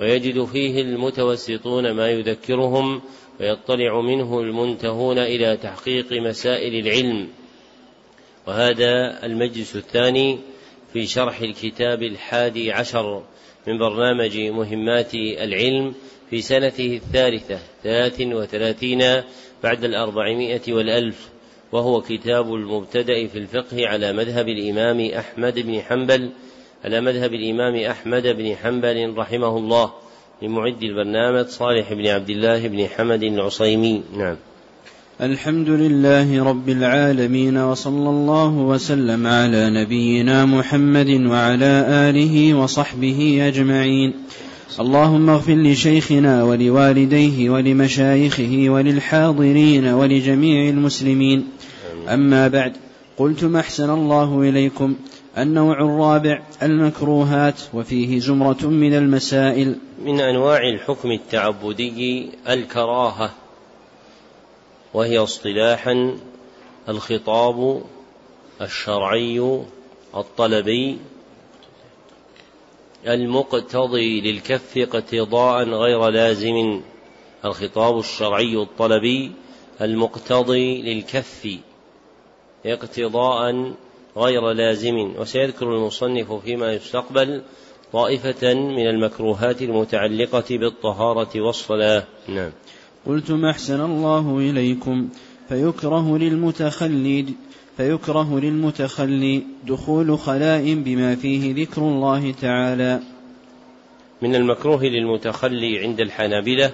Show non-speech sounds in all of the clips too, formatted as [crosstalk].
ويجد فيه المتوسطون ما يذكرهم ويطلع منه المنتهون إلى تحقيق مسائل العلم. وهذا المجلس الثاني في شرح الكتاب الحادي عشر من برنامج مهمات العلم في سنته الثالثة ثلاث وثلاثين بعد الأربعمائة والألف وهو كتاب المبتدأ في الفقه على مذهب الإمام أحمد بن حنبل على مذهب الإمام أحمد بن حنبل رحمه الله لمعد البرنامج صالح بن عبد الله بن حمد العصيمي. نعم. الحمد لله رب العالمين وصلى الله وسلم على نبينا محمد وعلى آله وصحبه أجمعين. اللهم اغفر لشيخنا ولوالديه ولمشايخه وللحاضرين ولجميع المسلمين. أما بعد قلت ما أحسن الله إليكم. النوع الرابع المكروهات وفيه زمرة من المسائل. من أنواع الحكم التعبدي الكراهة وهي اصطلاحا الخطاب الشرعي الطلبي المقتضي للكف اقتضاء غير لازم الخطاب الشرعي الطلبي المقتضي للكف اقتضاء غير لازم وسيذكر المصنف فيما يستقبل طائفة من المكروهات المتعلقة بالطهارة والصلاة. نعم. قلت ما أحسن الله إليكم فيكره للمتخلي فيكره للمتخلي دخول خلاء بما فيه ذكر الله تعالى. من المكروه للمتخلي عند الحنابلة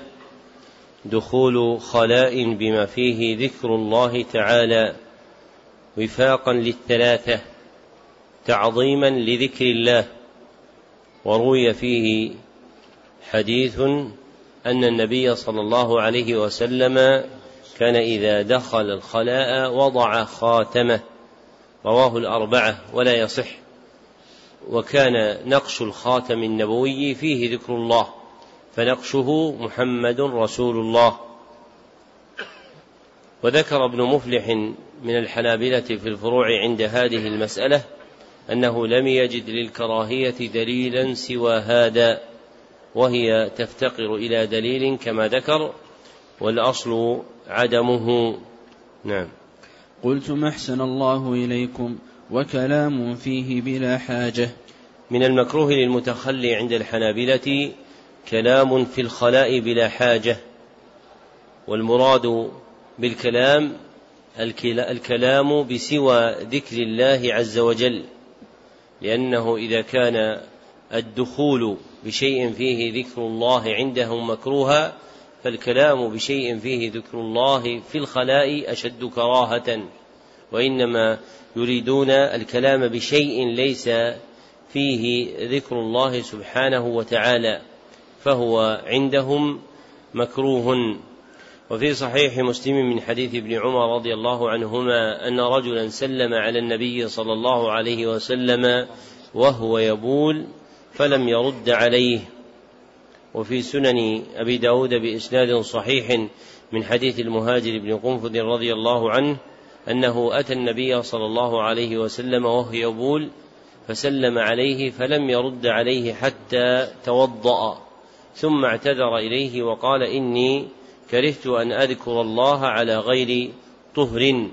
دخول خلاء بما فيه ذكر الله تعالى. وفاقا للثلاثة تعظيما لذكر الله. وروي فيه حديث أن النبي صلى الله عليه وسلم كان إذا دخل الخلاء وضع خاتمه رواه الأربعة ولا يصح. وكان نقش الخاتم النبوي فيه ذكر الله فنقشه محمد رسول الله. وذكر ابن مفلح من الحنابلة في الفروع عند هذه المسألة أنه لم يجد للكراهية دليلا سوى هذا وهي تفتقر إلى دليل كما ذكر والأصل عدمه. نعم. قلت ما أحسن الله إليكم وكلام فيه بلا حاجة. من المكروه للمتخلي عند الحنابلة كلام في الخلاء بلا حاجة والمراد بالكلام الكلام بسوى ذكر الله عز وجل لأنه إذا كان الدخول بشيء فيه ذكر الله عندهم مكروها فالكلام بشيء فيه ذكر الله في الخلاء أشد كراهة وإنما يريدون الكلام بشيء ليس فيه ذكر الله سبحانه وتعالى فهو عندهم مكروه. وفي صحيح مسلم من حديث ابن عمر رضي الله عنهما أن رجلا سلم على النبي صلى الله عليه وسلم وهو يبول فلم يرد عليه. وفي سنن أبي داود بإسناد صحيح من حديث المهاجر بن قنفذ رضي الله عنه أنه أتى النبي صلى الله عليه وسلم وهو يبول فسلم عليه فلم يرد عليه حتى توضأ ثم اعتذر إليه وقال إني كرهت أن أذكر الله على غير طهر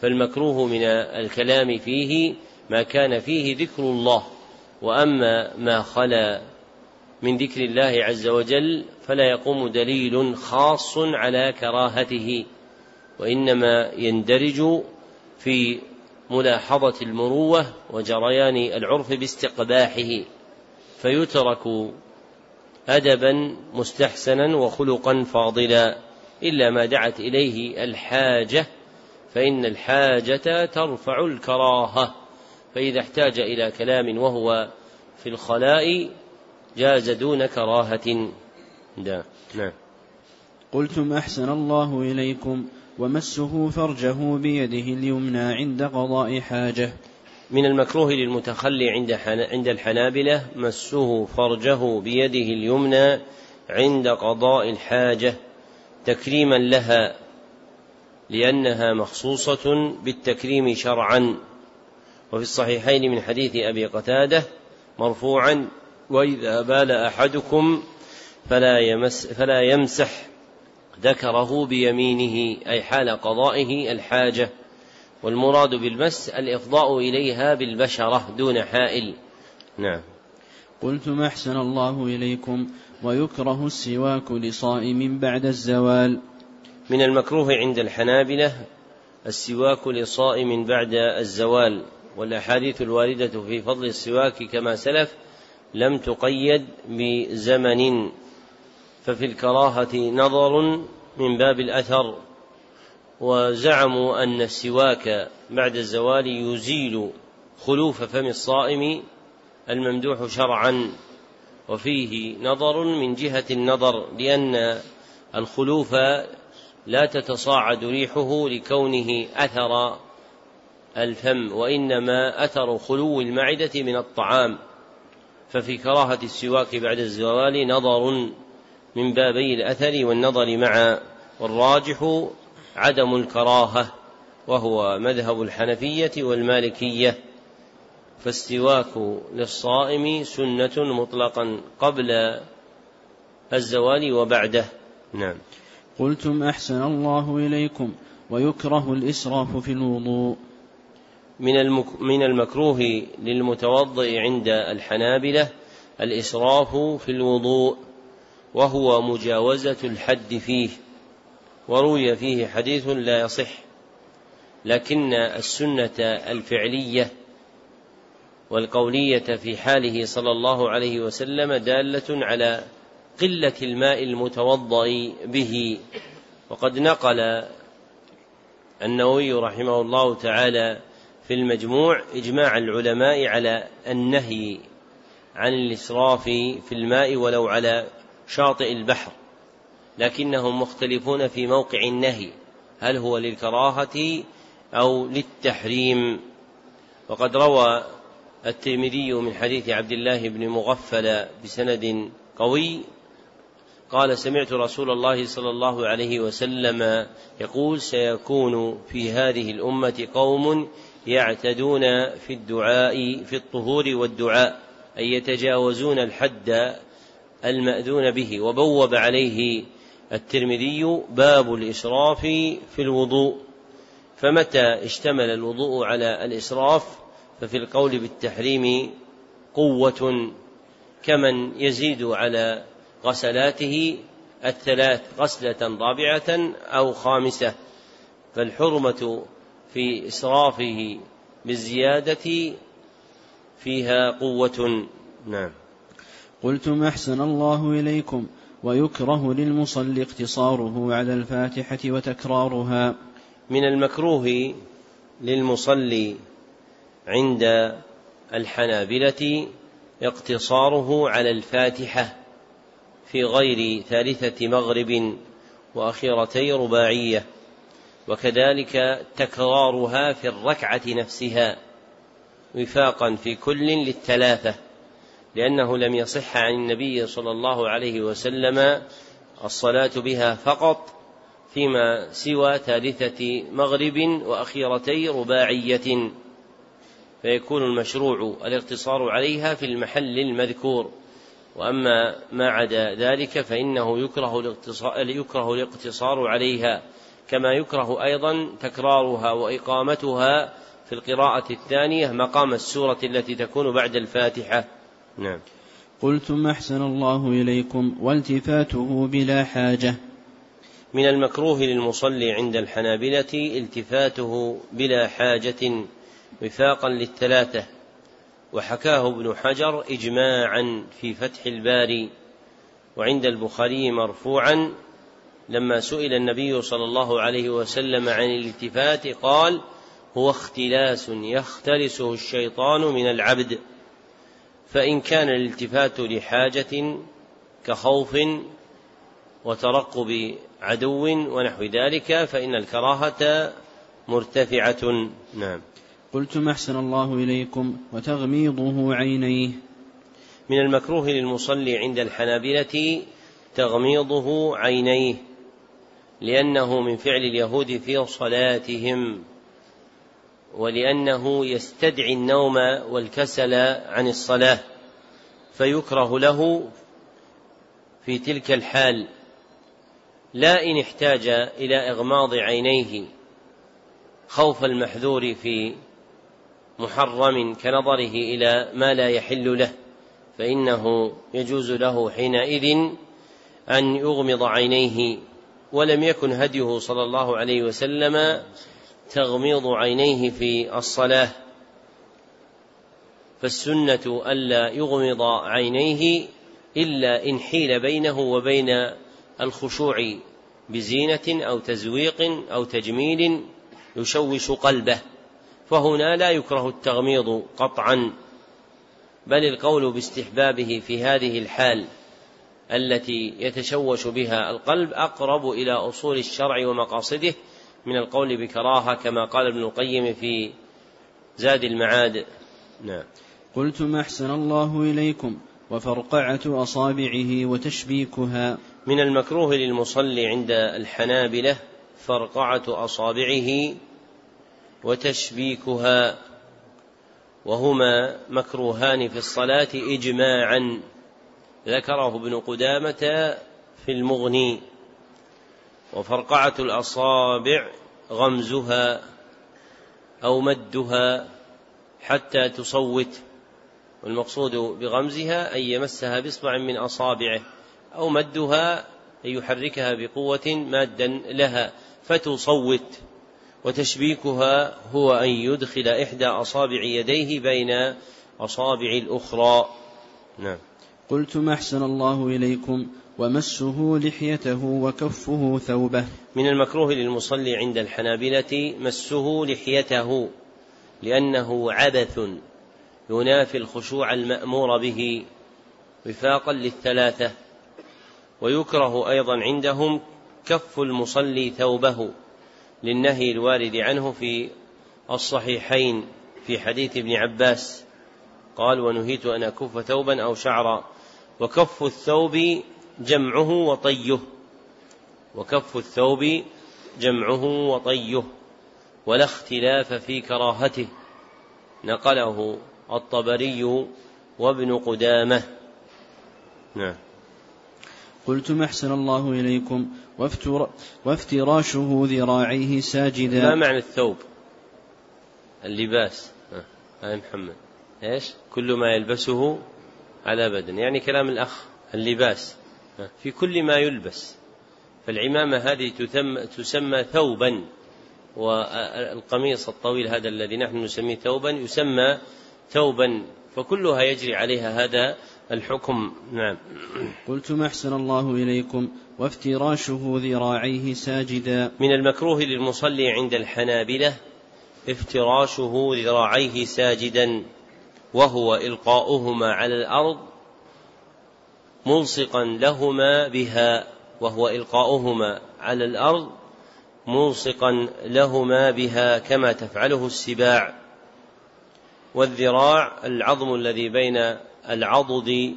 فالمكروه من الكلام فيه ما كان فيه ذكر الله. وأما ما خلا من ذكر الله عز وجل فلا يقوم دليل خاص على كراهته وإنما يندرج في ملاحظة المروة وجريان العرف باستقباحه. فيترك ادبا مستحسنا وخلقا فاضلا. إلا ما دعت إليه الحاجة فإن الحاجة ترفع الكراهة. فإذا احتاج إلى كلام وهو في الخلاء جاز دون كراهة. دا. نعم. قلتم أحسن الله إليكم ومسه فرجه بيده اليمنى عند قضاء حاجة. من المكروه للمتخلي عند عند الحنابلة مسه فرجه بيده اليمنى عند قضاء الحاجة تكريما لها لأنها مخصوصة بالتكريم شرعا. وفي الصحيحين من حديث أبي قتادة مرفوعا وإذا بال أحدكم فلا يمس فلا يمسح ذكره بيمينه أي حال قضائه الحاجة. والمراد بالمس الإفضاء إليها بالبشرة دون حائل. نعم. قلتم أحسن الله إليكم ويكره السواك لصائم بعد الزوال. من المكروه عند الحنابلة السواك لصائم بعد الزوال. والأحاديث الواردة في فضل السواك كما سلف لم تقيد بزمن. ففي الكراهة نظر من باب الأثر. وزعموا أن السواك بعد الزوال يزيل خلوف فم الصائم الممدوح شرعا. وفيه نظر من جهة النظر لأن الخلوف لا تتصاعد ريحه لكونه أثر الفم وإنما أثر خلو المعدة من الطعام. ففي كراهة السواك بعد الزوال نظر من بابي الأثر والنظر معا والراجح عدم الكراهة وهو مذهب الحنفية والمالكية فالسواك للصائم سنة مطلقا قبل الزوال وبعده. نعم. قلتم أحسن الله إليكم ويكره الإسراف في الوضوء. من من المكروه للمتوضئ عند الحنابلة الإسراف في الوضوء وهو مجاوزة الحد فيه. وروي فيه حديث لا يصح لكن السنة الفعلية والقولية في حاله صلى الله عليه وسلم دالة على قلة الماء المتوضأ به. وقد نقل النووي رحمه الله تعالى في المجموع إجماع العلماء على النهي عن الإسراف في الماء ولو على شاطئ البحر. لكنهم مختلفون في موقع النهي. هل هو للكراهة أو للتحريم؟ وقد روى الترمذي من حديث عبد الله بن مغفل بسند قوي قال سمعت رسول الله صلى الله عليه وسلم يقول سيكون في هذه الأمة قوم يعتدون في الدعاء في الطهور والدعاء أي يتجاوزون الحد المأذون به وبوب عليه الترمذي باب الإسراف في الوضوء. فمتى اشتمل الوضوء على الإسراف؟ ففي القول بالتحريم قوة كمن يزيد على غسلاته الثلاث غسلة رابعة أو خامسة. فالحرمة في إسرافه بالزيادة فيها قوة. نعم. قلتم أحسن الله إليكم. ويكره للمصلي اقتصاره على الفاتحة وتكرارها. من المكروه للمصلي عند الحنابلة اقتصاره على الفاتحة في غير ثالثة مغرب وأخيرتي رباعية وكذلك تكرارها في الركعة نفسها وفاقا في كل للثلاثة. لأنه لم يصح عن النبي صلى الله عليه وسلم الصلاة بها فقط فيما سوى ثالثة مغرب وأخيرتي رباعية. فيكون المشروع الاقتصار عليها في المحل المذكور. وأما ما عدا ذلك فإنه يكره الاقتصار, يكره الاقتصار عليها كما يكره أيضا تكرارها وإقامتها في القراءة الثانية مقام السورة التي تكون بعد الفاتحة. نعم. قلتم أحسن الله إليكم والتفاته بلا حاجة. من المكروه للمصلي عند الحنابلة التفاته بلا حاجة وفاقا للثلاثة. وحكاه ابن حجر إجماعا في فتح الباري. وعند البخاري مرفوعا لما سئل النبي صلى الله عليه وسلم عن الالتفات قال هو اختلاس يختلسه الشيطان من العبد. فإن كان الالتفات لحاجة كخوف وترقب عدو ونحو ذلك فإن الكراهة مرتفعة. نعم. قلتم أحسن الله إليكم وتغميضه عينيه. من المكروه للمصلي عند الحنابلة تغميضه عينيه لأنه من فعل اليهود في صلاتهم. ولأنه يستدعي النوم والكسل عن الصلاة فيكره له في تلك الحال. لا إن احتاج إلى إغماض عينيه خوف المحذور في محرم كنظره إلى ما لا يحل له فإنه يجوز له حينئذ أن يغمض عينيه. ولم يكن هديه صلى الله عليه وسلم تغميض عينيه في الصلاة. فالسنة ألا يغمض عينيه إلا إن حيل بينه وبين الخشوع بزينة أو تزويق أو تجميل يشوش قلبه. فهنا لا يكره التغميض قطعا بل القول باستحبابه في هذه الحال التي يتشوش بها القلب أقرب إلى أصول الشرع ومقاصده من القول بكراهة كما قال ابن القيم في زاد المعاد. نعم. قلتم أحسن الله إليكم وفرقعة أصابعه وتشبيكها. من المكروه للمصلي عند الحنابلة فرقعة أصابعه وتشبيكها. وهما مكروهان في الصلاة إجماعا. ذكره ابن قدامة في المغني. وفرقعة الأصابع غمزها أو مدها حتى تصوت والمقصود بغمزها أن يمسها بإصبع من أصابعه أو مدها أن يحركها بقوة مادا لها فتصوت وتشبيكها هو أن يدخل إحدى أصابع يديه بين أصابع الأخرى. نعم. قلتم أحسن الله إليكم. ومسه لحيته وكفه ثوبه. من المكروه للمصلي عند الحنابلة مسه لحيته لأنه عبث ينافي الخشوع المأمور به وفاقا للثلاثة ويكره أيضا عندهم كف المصلي ثوبه للنهي الوارد عنه في الصحيحين في حديث ابن عباس قال ونهيت أن أكف ثوبا أو شعرا. وكف الثوب جمعه وطيه. وكف الثوب جمعه وطيه. ولا اختلاف في كراهته. نقله الطبري وابن قدامة. نعم. قلتم أحسن الله إليكم. وافتراشه ذراعيه ساجدا. ما معنى الثوب؟ اللباس. هاي محمد. إيش؟ كل ما يلبسه على بدن. يعني كلام الأخ اللباس. في كل ما يلبس. فالعمامة هذه تسمى ثوبا والقميص الطويل هذا الذي نحن نسميه ثوبا يسمى ثوبا فكلها يجري عليها هذا الحكم. نعم. قلتم أحسن الله إليكم وافتراشه ذراعيه ساجدا. من المكروه للمصلي عند الحنابلة افتراشه ذراعيه ساجدا وهو إلقاؤهما على الأرض ملصقا لهما بها وهو إلقاؤهما على الأرض ملصقا لهما بها كما تفعله السباع. والذراع العظم الذي بين العضد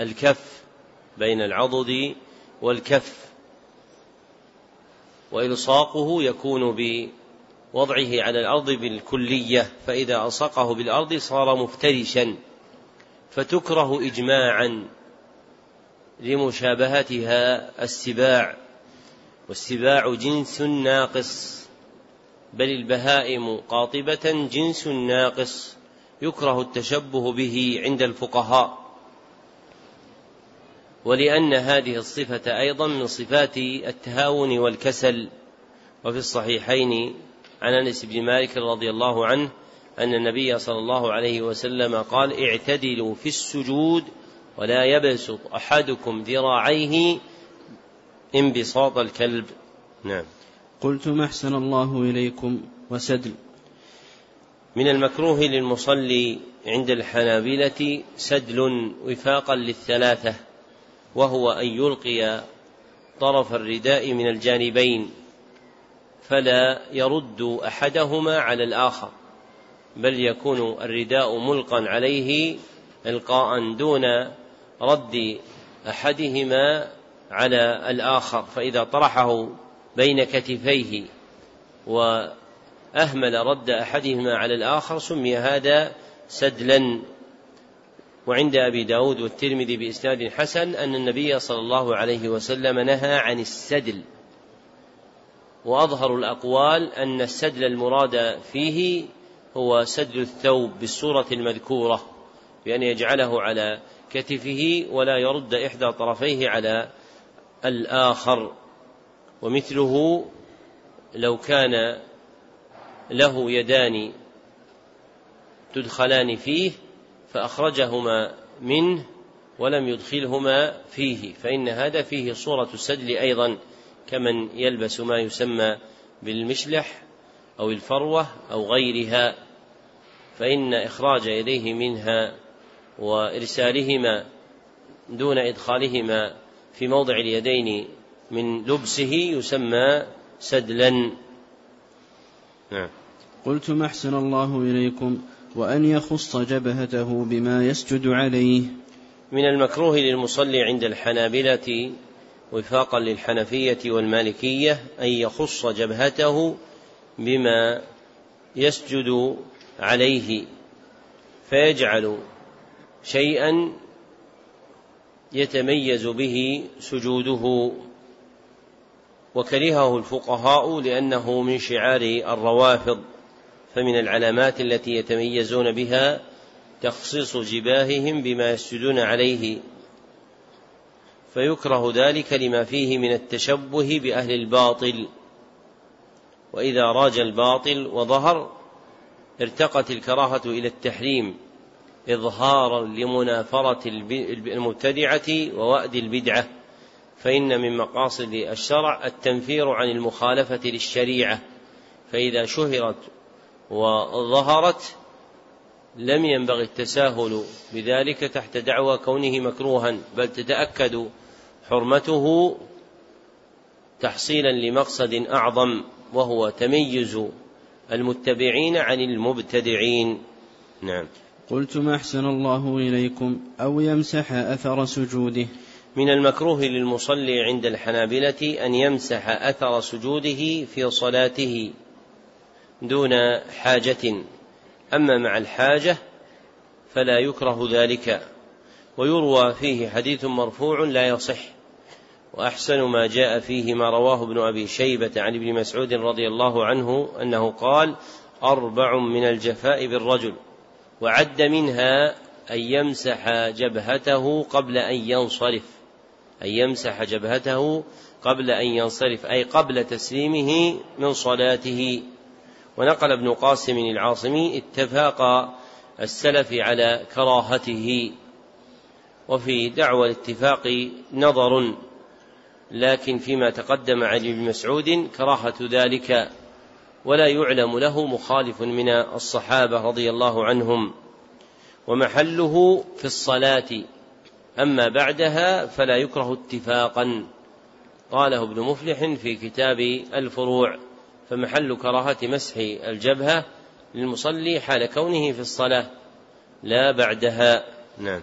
والكف بين العضد والكف. وإلصاقه يكون بوضعه على الأرض بالكلية فإذا ألصقه بالأرض صار مفترشا فتكره إجماعا لمشابهتها السباع والسباع جنس ناقص بل البهائم قاطبة جنس ناقص يكره التشبه به عند الفقهاء. ولأن هذه الصفة أيضا من صفات التهاون والكسل وفي الصحيحين عن أنس بن مالك رضي الله عنه أن النبي صلى الله عليه وسلم قال اعتدلوا في السجود ولا يبسط أحدكم ذراعيه انبساط الكلب. نعم. قلت ما أحسن الله إليكم وسدل. من المكروه للمصلي عند الحنابلة سدل وفاقا للثلاثة وهو أن يلقي طرف الرداء من الجانبين. فلا يرد أحدهما على الآخر بل يكون الرداء ملقا عليه إلقاء دون رد أحدهما على الآخر. فإذا طرحه بين كتفيه وأهمل رد أحدهما على الآخر سمي هذا سدلا. وعند أبي داود والترمذي بإسناد حسن أن النبي صلى الله عليه وسلم نهى عن السدل. وأظهر الأقوال أن السدل المراد فيه هو سدل الثوب بالصورة المذكورة بأن يجعله على كتفه ولا يرد إحدى طرفيه على الآخر ومثله لو كان له يدان تدخلان فيه فأخرجهما منه ولم يدخلهما فيه فإن هذا فيه صورة السدل أيضا. كمن يلبس ما يسمى بالمشلح أو الفروة أو غيرها فإن إخراج يديه منها وإرسالهما دون إدخالهما في موضع اليدين من لبسه يسمى سدلا. نعم. قلت ما أحسن الله إليكم وأن يخص جبهته بما يسجد عليه. من المكروه للمصلي عند الحنابلة وفاقا للحنفية والمالكية أن يخص جبهته بما يسجد عليه فيجعل شيئا يتميز به سجوده. وكرهه الفقهاء لأنه من شعار الروافض فمن العلامات التي يتميزون بها تخصيص جباههم بما يسجدون عليه. فيكره ذلك لما فيه من التشبه بأهل الباطل. وإذا راج الباطل وظهر ارتقت الكراهة إلى التحريم إظهارا لمنافرة المبتدعة ووأد البدعة. فإن من مقاصد الشرع التنفير عن المخالفة للشريعة. فإذا شهرت وظهرت لم ينبغي التساهل بذلك تحت دعوى كونه مكروها بل تتأكد حرمته تحصيلا لمقصد أعظم وهو تميز المتبعين عن المبتدعين. نعم. قلت ما أحسن الله إليكم أو يمسح أثر سجوده. من المكروه للمصلي عند الحنابلة أن يمسح أثر سجوده في صلاته دون حاجة. أما مع الحاجة فلا يكره ذلك. ويروى فيه حديث مرفوع لا يصح. وأحسن ما جاء فيه ما رواه ابن أبي شيبة عن ابن مسعود رضي الله عنه أنه قال أربع من الجفاء بالرجل وعد منها أن يمسح جبهته قبل أن ينصرف. أن يمسح جبهته قبل أن ينصرف أي قبل تسليمه من صلاته. ونقل ابن قاسم العاصمي اتفاق السلف على كراهته. وفي دعوى الاتفاق نظر لكن فيما تقدم عن ابن مسعود كراهة ذلك ولا يعلم له مخالف من الصحابة رضي الله عنهم. ومحله في الصلاة أما بعدها فلا يكره اتفاقا. قاله ابن مفلح في كتاب الفروع. فمحل كراهة مسح الجبهة للمصلي حال كونه في الصلاة لا بعدها. نعم.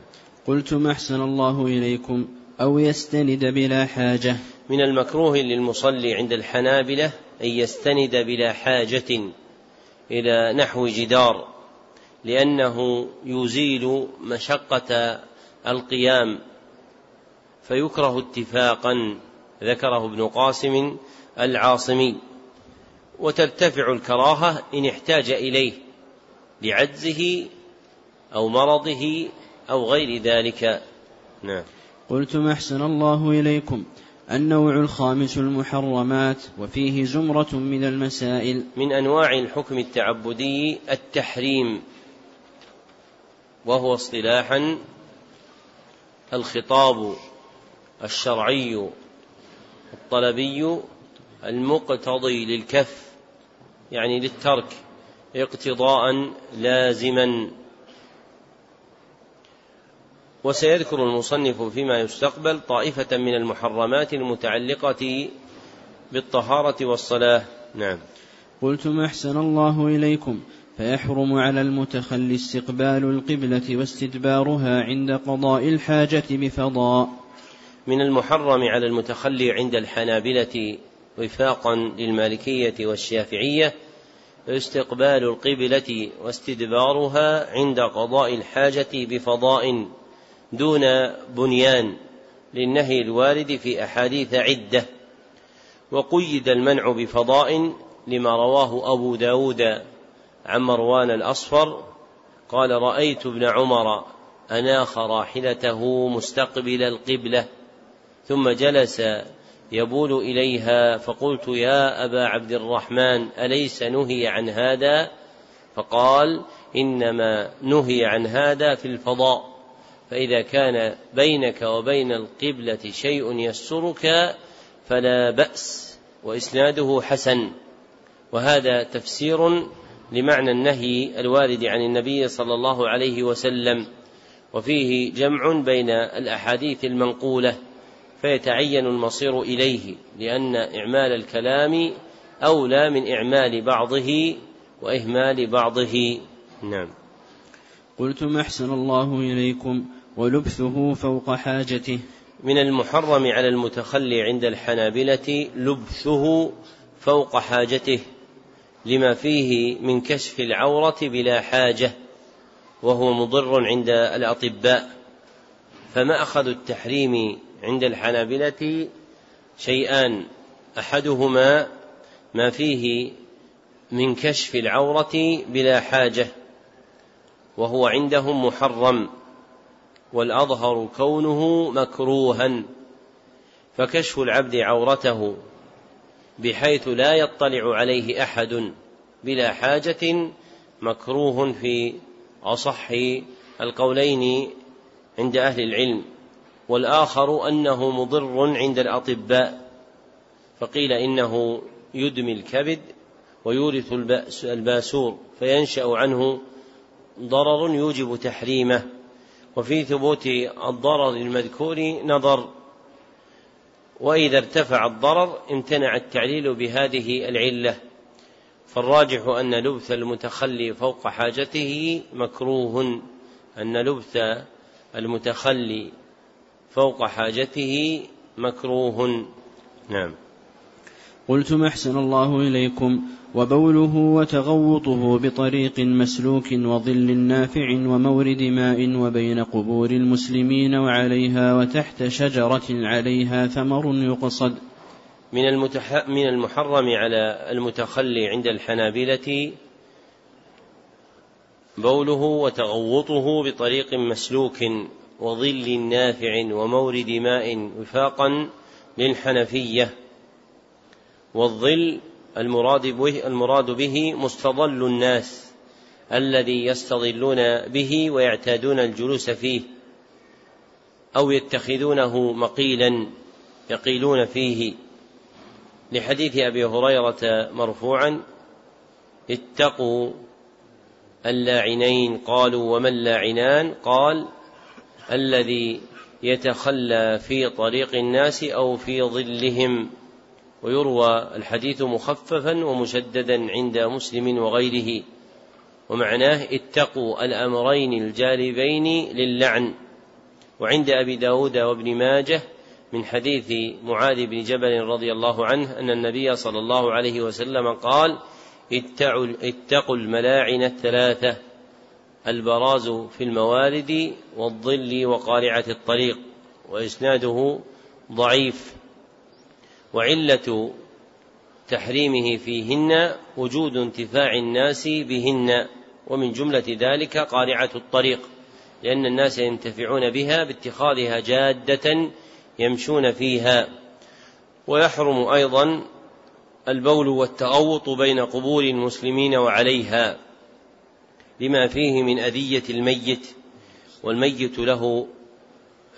قلت ما أحسن الله إليكم أو يستند بلا حاجة. من المكروه للمصلي عند الحنابلة أن يستند بلا حاجة إلى نحو جدار لأنه يزيل مشقة القيام فيكره اتفاقا ذكره ابن قاسم العاصمي. وترتفع الكراهة إن احتاج إليه لعجزه أو مرضه أو غير ذلك. نعم. قلتم أحسن الله إليكم. النوع الخامس المحرمات وفيه زمرة من المسائل. من أنواع الحكم التعبدي التحريم. وهو اصطلاحا الخطاب الشرعي الطلبي المقتضي للكف يعني للترك اقتضاء لازما. وسيذكر المصنف فيما يستقبل طائفة من المحرمات المتعلقة بالطهارة والصلاة. نعم. قلتم أحسن الله إليكم فيحرم على المتخلي استقبال القبلة واستدبارها عند قضاء الحاجة بفضاء. من المحرم على المتخلي عند الحنابلة وفاقا للمالكية والشافعية استقبال القبلة واستدبارها عند قضاء الحاجة بفضاء. دون بنيان للنهي الوارد في أحاديث عدة وقيد المنع بفضاء لما رواه أبو داود عن مروان الأصفر قال رأيت ابن عمر أناخ راحلته مستقبل القبلة ثم جلس يبول إليها فقلت يا أبا عبد الرحمن أليس نهي عن هذا؟ فقال إنما نهي عن هذا في الفضاء. فإذا كان بينك وبين القبلة شيء يسترك فلا بأس وإسناده حسن. وهذا تفسير لمعنى النهي الوارد عن النبي صلى الله عليه وسلم. وفيه جمع بين الأحاديث المنقولة فيتعين المصير إليه لأن إعمال الكلام أولى من إعمال بعضه وإهمال بعضه. نعم. قلتم أحسن الله إليكم. ولبثه فوق حاجته. من المحرم على المتخلي عند الحنابلة لبثه فوق حاجته لما فيه من كشف العورة بلا حاجة وهو مضر عند الأطباء. فمأخذ التحريم عند الحنابلة شيئان أحدهما ما فيه من كشف العورة بلا حاجة وهو عندهم محرم. والأظهر كونه مكروها فكشف العبد عورته بحيث لا يطلع عليه أحد بلا حاجة مكروه في أصح القولين عند أهل العلم. والآخر أنه مضر عند الأطباء فقيل إنه يدمي الكبد ويورث الباسور فينشأ عنه ضرر يوجب تحريمه. وفي ثبوت الضرر المذكور نظر. وإذا ارتفع الضرر امتنع التعليل بهذه العلة. فالراجح أن لبث المتخلي فوق حاجته مكروه. أن لبث المتخلي فوق حاجته مكروه. نعم. قلتم أحسن الله إليكم وبوله وتغوطه بطريق مسلوك وظل نافع ومورد ماء وبين قبور المسلمين وعليها وتحت شجرة عليها ثمر يقصد من. من المحرم على المتخلي عند الحنابلة بوله وتغوطه بطريق مسلوك وظل نافع ومورد ماء وفاقا للحنفية والظل المراد به المراد به مستظل الناس الذي يستظلون به ويعتادون الجلوس فيه أو يتخذونه مقيلا يقيلون فيه. لحديث أبي هريرة مرفوعا اتقوا اللاعنين قالوا وما اللاعنان؟ قال الذي يتخلى في طريق الناس أو في ظلهم. ويروى الحديث مخففا ومشددا عند مسلم وغيره. ومعناه اتقوا الأمرين الجالبين للعن. وعند أبي داود وابن ماجه من حديث معاذ بن جبل رضي الله عنه أن النبي صلى الله عليه وسلم قال اتقوا الملاعن الثلاثة البراز في الموارد والظل وقارعة الطريق وإسناده ضعيف. وعلة تحريمه فيهن وجود انتفاع الناس بهن. ومن جملة ذلك قارعة الطريق لأن الناس ينتفعون بها باتخاذها جادة يمشون فيها. ويحرم أيضا البول والتغوط بين قبور المسلمين وعليها لما فيه من أذية الميت والميت له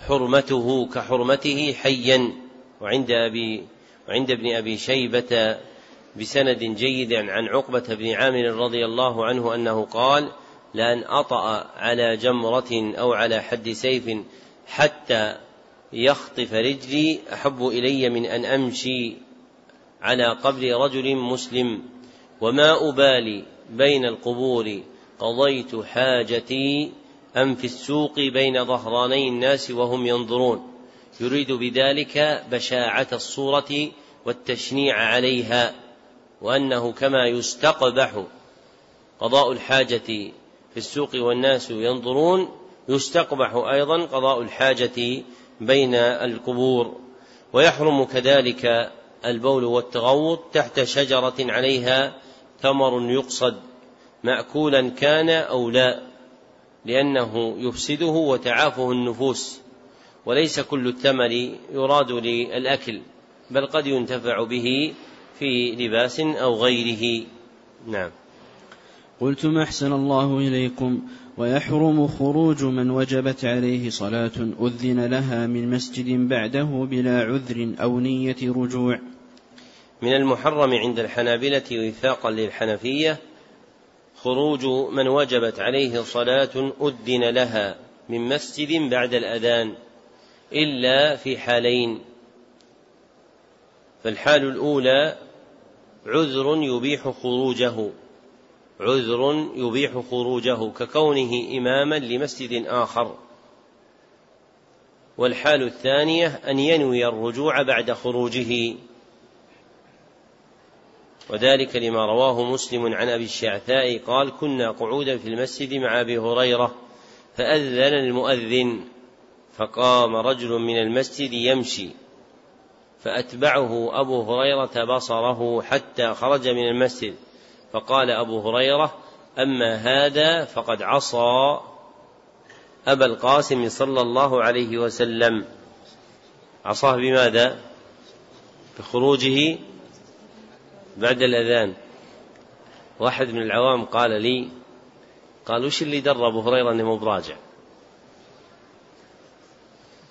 حرمته كحرمته حيا. وعند أبي وعند ابن أبي شيبة بسند جيد عن عقبة بن عامر رضي الله عنه أنه قال لأن أطأ على جمرة أو على حد سيف حتى يخطف رجلي أحب إلي من أن أمشي على قبر رجل مسلم. وما أبالي بين القبور قضيت حاجتي أم في السوق بين ظهراني الناس وهم ينظرون يريد بذلك بشاعة الصورة والتشنيع عليها وأنه كما يستقبح قضاء الحاجة في السوق والناس ينظرون يستقبح أيضا قضاء الحاجة بين القبور. ويحرم كذلك البول والتغوط تحت شجرة عليها ثمر يقصد مأكولا كان أو لا لأنه يفسده وتعافه النفوس. وليس كل الثمر يراد للأكل بل قد ينتفع به في لباس أو غيره. نعم. قلتم أحسن الله إليكم ويحرم خروج من وجبت عليه صلاة أذن لها من مسجد بعده بلا عذر أو نية رجوع. من المحرم عند الحنابلة وفاقا للحنفية خروج من وجبت عليه صلاة أذن لها من مسجد بعد الأذان. إلا في حالين. فالحال الأولى عذر يبيح خروجه. عذر يبيح خروجه ككونه إماما لمسجد آخر. والحال الثانية أن ينوي الرجوع بعد خروجه. وذلك لما رواه مسلم عن أبي الشعثاء قال كنا قعودا في المسجد مع أبي هريرة فأذن المؤذن. فقام رجل من المسجد يمشي فأتبعه أبو هريرة بصره حتى خرج من المسجد فقال أبو هريرة أما هذا فقد عصى أبا القاسم صلى الله عليه وسلم. عصاه بماذا؟ بخروجه بعد الأذان. واحد من العوام قال لي قال وش اللي در أبو هريرة أنه مو براجع؟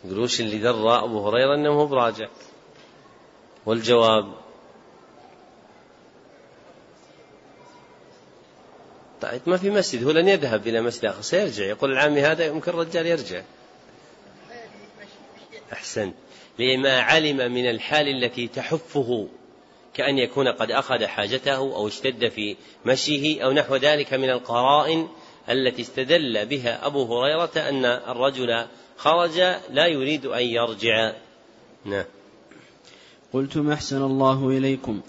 يقول وش اللي در أبو هريرة أنه مو براجع. والجواب طيب ما في مسجد هو لن يذهب إلى مسجد آخر سيرجع. يقول العامي هذا يمكن الرجال يرجع. أحسن لما علم من الحال التي تحفه كأن يكون قد أخذ حاجته أو اشتد في مشيه أو نحو ذلك من القرائن التي استدل بها أبو هريرة أن الرجل خرج لا يريد أن يرجع. نعم. قلتم أحسن الله إليكم.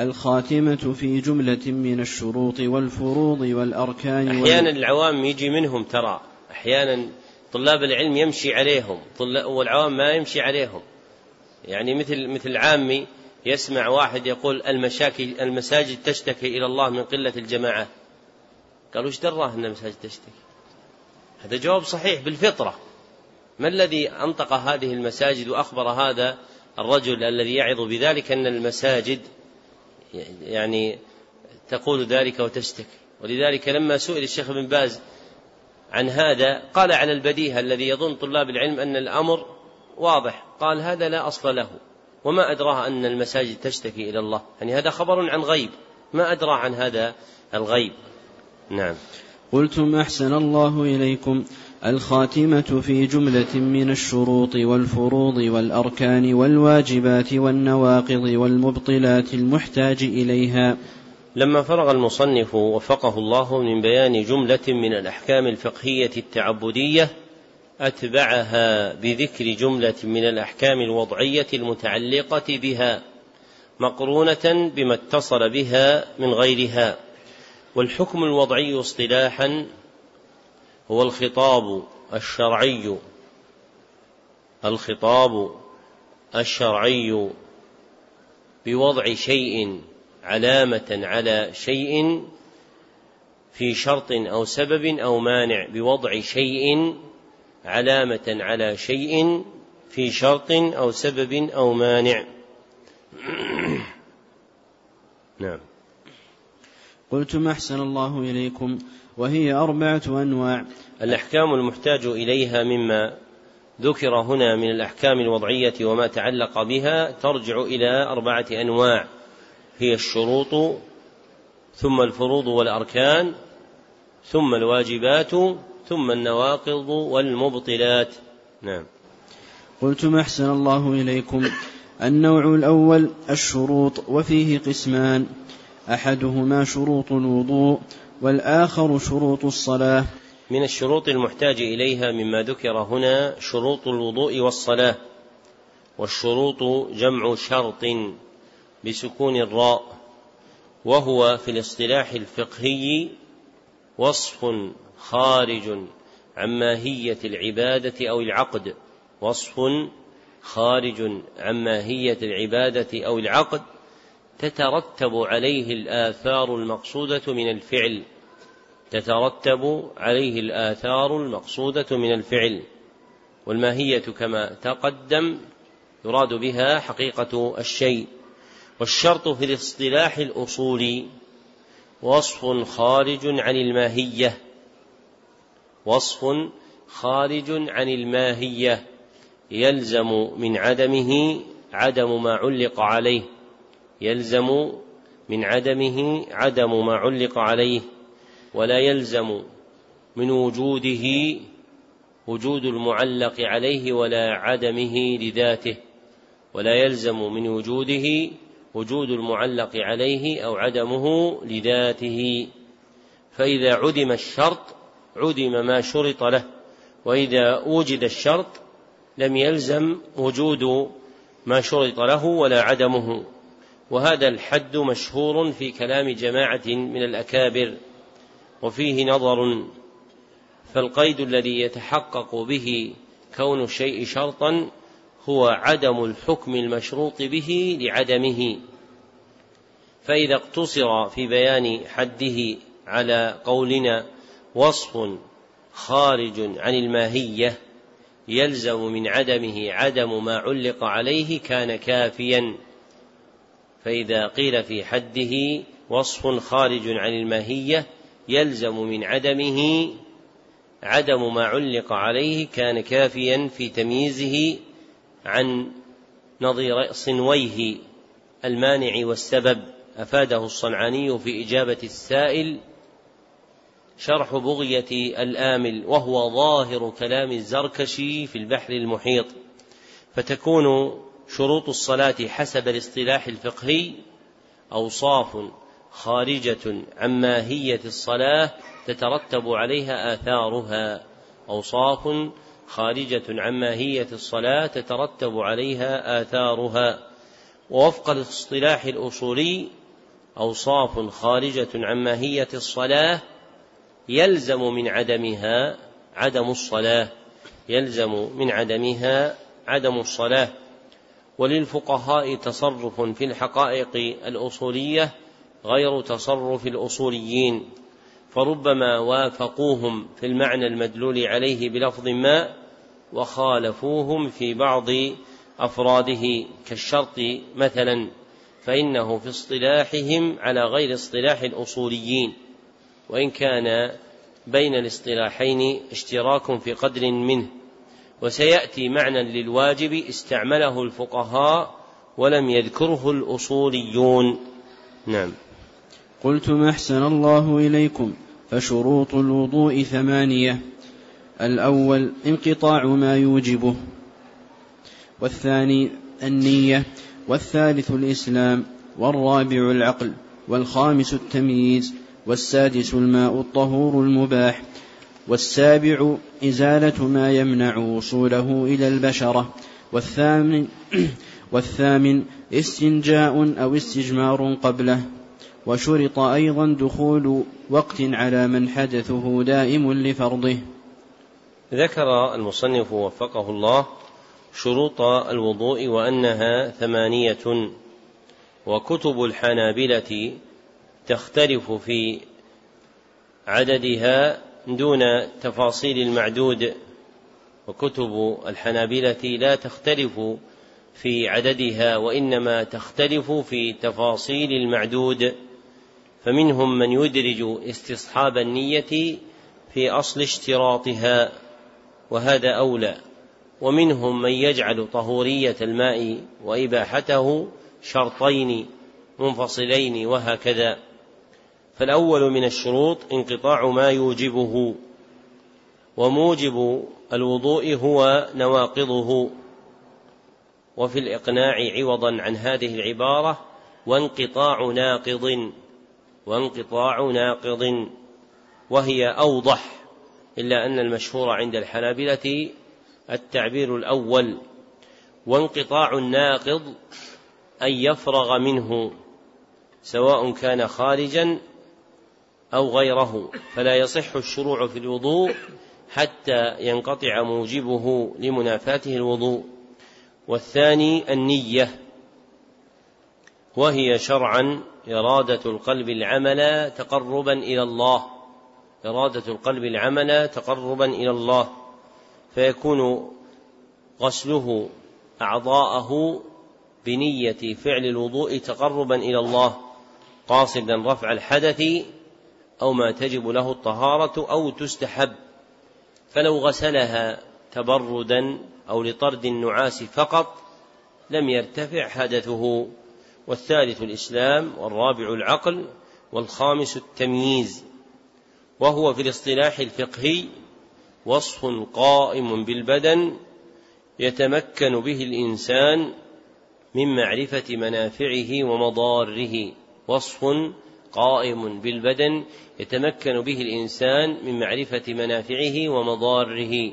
الخاتمة في جملة من الشروط والفروض والأركان أحيانا العوام يجي منهم ترى. أحيانا طلاب العلم يمشي عليهم. والعوام ما يمشي عليهم. يعني مثل مثل عامي يسمع واحد يقول المشاكل المساجد تشتكي إلى الله من قلة الجماعة. قالوا إيش دراه أن المساجد تشتكي؟ هذا جواب صحيح بالفطرة. ما الذي أنطق هذه المساجد وأخبر هذا الرجل الذي يعظ بذلك أن المساجد يعني تقول ذلك وتشتكي؟ ولذلك لما سئل الشيخ بن باز عن هذا قال على البديهة الذي يظن طلاب العلم أن الأمر واضح. قال هذا لا أصل له وما أدراه أن المساجد تشتكي إلى الله. يعني هذا خبر عن غيب ما أدرى عن هذا الغيب. نعم. قلتم أحسن الله إليكم. الخاتمة في جملة من الشروط والفروض والأركان والواجبات والنواقض والمبطلات المحتاج إليها. لما فرغ المصنف وفقه الله من بيان جملة من الأحكام الفقهية التعبدية أتبعها بذكر جملة من الأحكام الوضعية المتعلقة بها مقرونة بما اتصل بها من غيرها والحكم الوضعي اصطلاحا هو الخطاب الشرعي. الخطاب الشرعي بوضع شيء علامة على شيء في شرط أو سبب أو مانع بوضع شيء علامة على شيء في شرط أو سبب أو مانع. [clears throat] نعم. قلت ما أحسن الله إليكم وهي أربعة أنواع. الأحكام المحتاج إليها مما ذكر هنا من الأحكام الوضعية وما تعلق بها ترجع إلى أربعة أنواع. هي الشروط ثم الفروض والأركان ثم الواجبات ثم النواقض والمبطلات. نعم. قلت ما أحسن الله إليكم. النوع الأول الشروط وفيه قسمان. أحدهما شروط الوضوء والآخر شروط الصلاة. من الشروط المحتاج إليها مما ذكر هنا شروط الوضوء والصلاة والشروط جمع شرط بسكون الراء وهو في الاصطلاح الفقهي وصف خارج عن ماهية العبادة أو العقد وصف خارج عن ماهية العبادة أو العقد تترتب عليه الآثار المقصودة من الفعل. تترتب عليه الآثار المقصودة من الفعل. والماهية كما تقدم يراد بها حقيقة الشيء. والشرط في الاصطلاح الأصولي وصف خارج عن الماهية. وصف خارج عن الماهية. يلزم من عدمه عدم ما علق عليه. يلزم من عدمه عدم ما علق عليه ولا يلزم من وجوده وجود المعلق عليه ولا عدمه لذاته ولا يلزم من وجوده وجود المعلق عليه أو عدمه لذاته. فإذا عدم الشرط عدم ما شرط له وإذا وجد الشرط لم يلزم وجود ما شرط له ولا عدمه. وهذا الحد مشهور في كلام جماعة من الأكابر وفيه نظر فالقيد الذي يتحقق به كون الشيء شرطا هو عدم الحكم المشروط به لعدمه. فإذا اقتصر في بيان حده على قولنا وصف خارج عن الماهية يلزم من عدمه عدم ما علق عليه كان كافيا. فإذا قيل في حده وصف خارج عن الماهية يلزم من عدمه عدم ما علق عليه كان كافيا في تمييزه عن نظير صنويه المانع والسبب. أفاده الصنعاني في إجابة السائل شرح بغية الآمل وهو ظاهر كلام الزركشي في البحر المحيط. فتكون شروط الصلاة حسب الاصطلاح الفقهي أوصاف خارجة عن ماهية الصلاة تترتب عليها آثارها. أوصاف خارجة عن ماهية الصلاة تترتب عليها آثارها. ووفق الاصطلاح الأصولي أوصاف خارجة عن ماهية الصلاة يلزم من عدمها عدم الصلاة. يلزم من عدمها عدم الصلاة. وللفقهاء تصرف في الحقائق الأصولية غير تصرف الأصوليين فربما وافقوهم في المعنى المدلول عليه بلفظ ما وخالفوهم في بعض أفراده كالشرط مثلا فإنه في اصطلاحهم على غير اصطلاح الأصوليين وإن كان بين الاصطلاحين اشتراك في قدر منه. وسيأتي معنى للواجب استعمله الفقهاء ولم يذكره الأصوليون. نعم. قلتم أحسن الله إليكم فشروط الوضوء ثمانية. الأول انقطاع ما يوجبه. والثاني النية. والثالث الإسلام. والرابع العقل. والخامس التمييز. والسادس الماء الطهور المباح. والسابع إزالة ما يمنع وصوله إلى البشرة والثامن [clears throat] والثامن استنجاء أو استجمار قبله وشرط أيضا دخول وقت على من حدثه دائم لفرضه. ذكر المصنف وفقه الله شروط الوضوء وأنها ثمانية وكتب الحنابلة تختلف في عددها دون تفاصيل المعدود وكتب الحنابلة لا تختلف في عددها وإنما تختلف في تفاصيل المعدود فمنهم من يدرج استصحاب النية في أصل اشتراطها وهذا أولى ومنهم من يجعل طهورية الماء وإباحته شرطين منفصلين وهكذا. فالأول من الشروط انقطاع ما يوجبه وموجب الوضوء هو نواقضه وفي الإقناع عوضا عن هذه العبارة وانقطاع ناقض وانقطاع ناقض وهي أوضح إلا أن المشهور عند الحنابلة التعبير الأول وانقطاع الناقض أن يفرغ منه سواء كان خارجا أو غيره فلا يصح الشروع في الوضوء حتى ينقطع موجبه لمنافاته الوضوء. والثاني النية وهي شرعا إرادة القلب العمل تقربا إلى الله. إرادة القلب العمل تقربا إلى الله فيكون غسله أعضاءه بنية فعل الوضوء تقربا إلى الله. قاصدا رفع الحدث أو ما تجب له الطهارة أو تستحب. فلو غسلها تبردا أو لطرد النعاس فقط لم يرتفع حدثه. والثالث الإسلام والرابع العقل والخامس التمييز. وهو في الاصطلاح الفقهي وصف قائم بالبدن يتمكن به الإنسان من معرفة منافعه ومضاره. وصف قائم بالبدن يتمكن به الإنسان من معرفة منافعه ومضاره.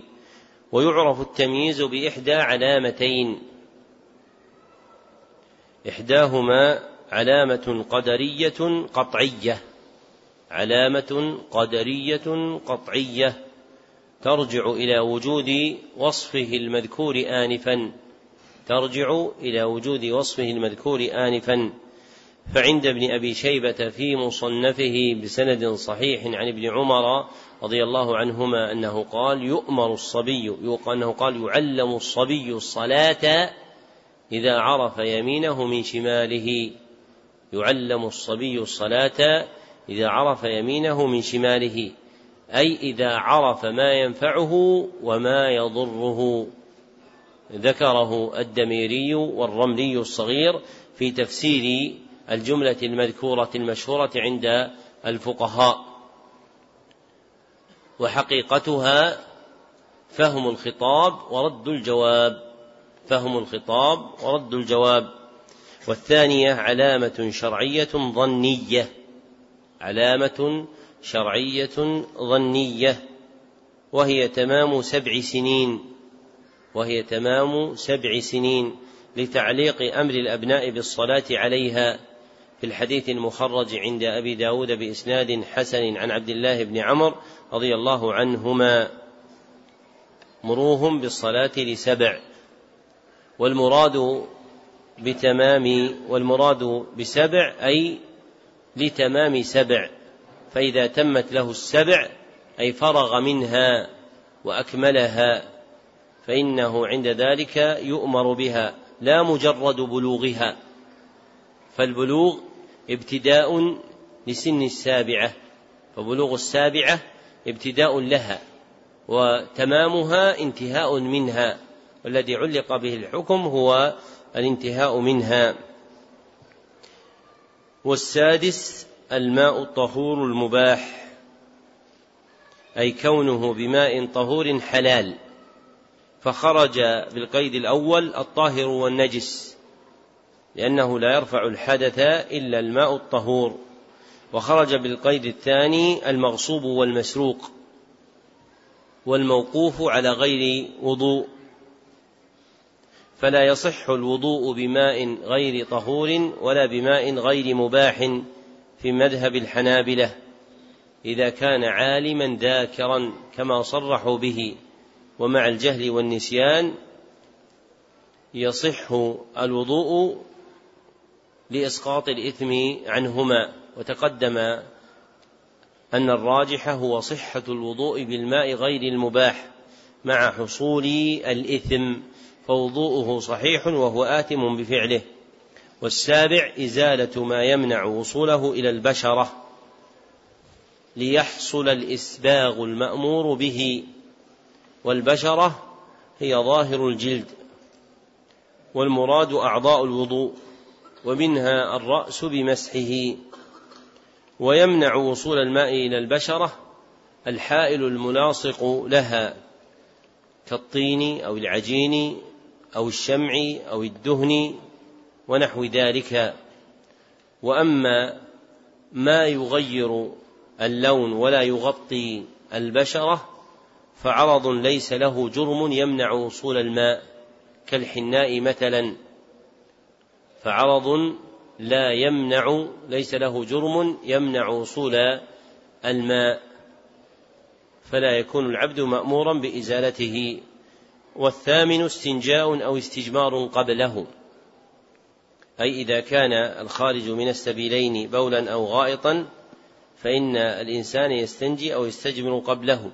ويعرف التمييز بإحدى علامتين. إحداهما علامة قدرية قطعية. علامة قدرية قطعية. ترجع إلى وجود وصفه المذكور آنفا. ترجع إلى وجود وصفه المذكور آنفا. فعند ابن أبي شيبة في مصنفه بسند صحيح عن ابن عمر رضي الله عنهما أنه قال يؤمر الصبي أنه قال يعلم الصبي الصلاة إذا عرف يمينه من شماله. يعلم الصبي الصلاة إذا عرف يمينه من شماله. أي إذا عرف ما ينفعه وما يضره. ذكره الدميري والرملي الصغير في تفسير الجملة المذكورة المشهورة عند الفقهاء وحقيقتها فهم الخطاب ورد الجواب فهم الخطاب ورد الجواب. والثانية علامة شرعية ظنية علامة شرعية ظنية وهي تمام سبع سنين وهي تمام سبع سنين لتعليق أمر الأبناء بالصلاة عليها. في الحديث المخرج عند أبي داود بإسناد حسن عن عبد الله بن عمر رضي الله عنهما. مروهم بالصلاة لسبع. والمراد بتمام والمراد بسبع أي لتمام سبع. فإذا تمت له السبع أي فرغ منها وأكملها فإنه عند ذلك يؤمر بها لا مجرد بلوغها. فالبلوغ ابتداء لسن السابعة فبلوغ السابعة ابتداء لها وتمامها انتهاء منها. والذي علق به الحكم هو الانتهاء منها. والسادس الماء الطهور المباح أي كونه بماء طهور حلال. فخرج بالقيد الأول الطاهر والنجس. لأنه لا يرفع الحدث إلا الماء الطهور. وخرج بالقيد الثاني المغصوب والمسروق والموقوف على غير وضوء. فلا يصح الوضوء بماء غير طهور ولا بماء غير مباح في مذهب الحنابلة إذا كان عالما ذاكرا كما صرحوا به. ومع الجهل والنسيان يصح الوضوء لإسقاط الإثم عنهما وتقدم أن الراجح هو صحة الوضوء بالماء غير المباح مع حصول الإثم فوضوءه صحيح وهو آثم بفعله. والسابع إزالة ما يمنع وصوله إلى البشرة ليحصل الإسباغ المأمور به. والبشرة هي ظاهر الجلد والمراد أعضاء الوضوء. ومنها الرأس بمسحه ويمنع وصول الماء إلى البشرة الحائل الملاصق لها كالطين أو العجين أو الشمع أو الدهن ونحو ذلك. وأما ما يغير اللون ولا يغطي البشرة فعرض ليس له جرم يمنع وصول الماء كالحناء مثلا. فعرض لا يمنع ليس له جرم يمنع وصول الماء فلا يكون العبد مأمورا بإزالته. والثامن استنجاء أو استجمار قبله أي إذا كان الخارج من السبيلين بولا أو غائطا فإن الإنسان يستنجي أو يستجمر قبله.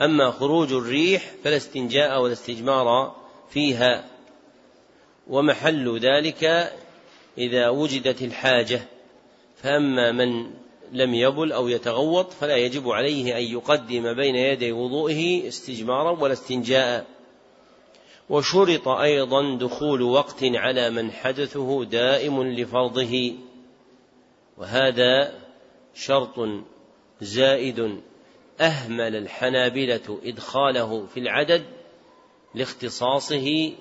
أما خروج الريح فلا استنجاء ولا استجمار فيها. ومحل ذلك إذا وجدت الحاجة فأما من لم يبل أو يتغوط فلا يجب عليه أن يقدم بين يدي وضوئه استجمارا ولا استنجاء. وشرط أيضا دخول وقت على من حدثه دائم لفرضه. وهذا شرط زائد أهمل الحنابلة إدخاله في العدد لاختصاصه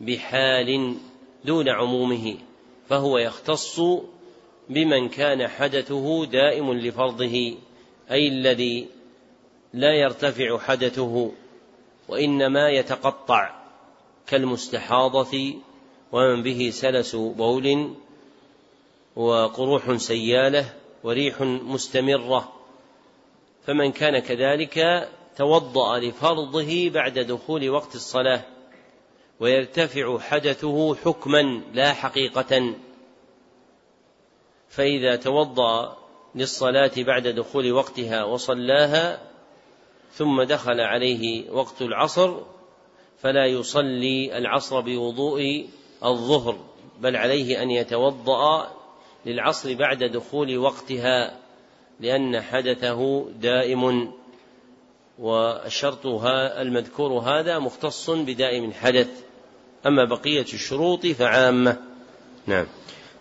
بحال دون عمومه. فهو يختص بمن كان حدثه دائم لفرضه أي الذي لا يرتفع حدثه وإنما يتقطع كالمستحاضة ومن به سلس بول وقروح سيالة وريح مستمرة. فمن كان كذلك توضأ لفرضه بعد دخول وقت الصلاة. ويرتفع حدثه حكما لا حقيقة. فإذا توضأ للصلاة بعد دخول وقتها وصلاها ثم دخل عليه وقت العصر فلا يصلي العصر بوضوء الظهر بل عليه أن يتوضأ للعصر بعد دخول وقتها لأن حدثه دائم. والشرط المذكور هذا مختص بدائم الحدث. أما بقية الشروط فعامة. نعم.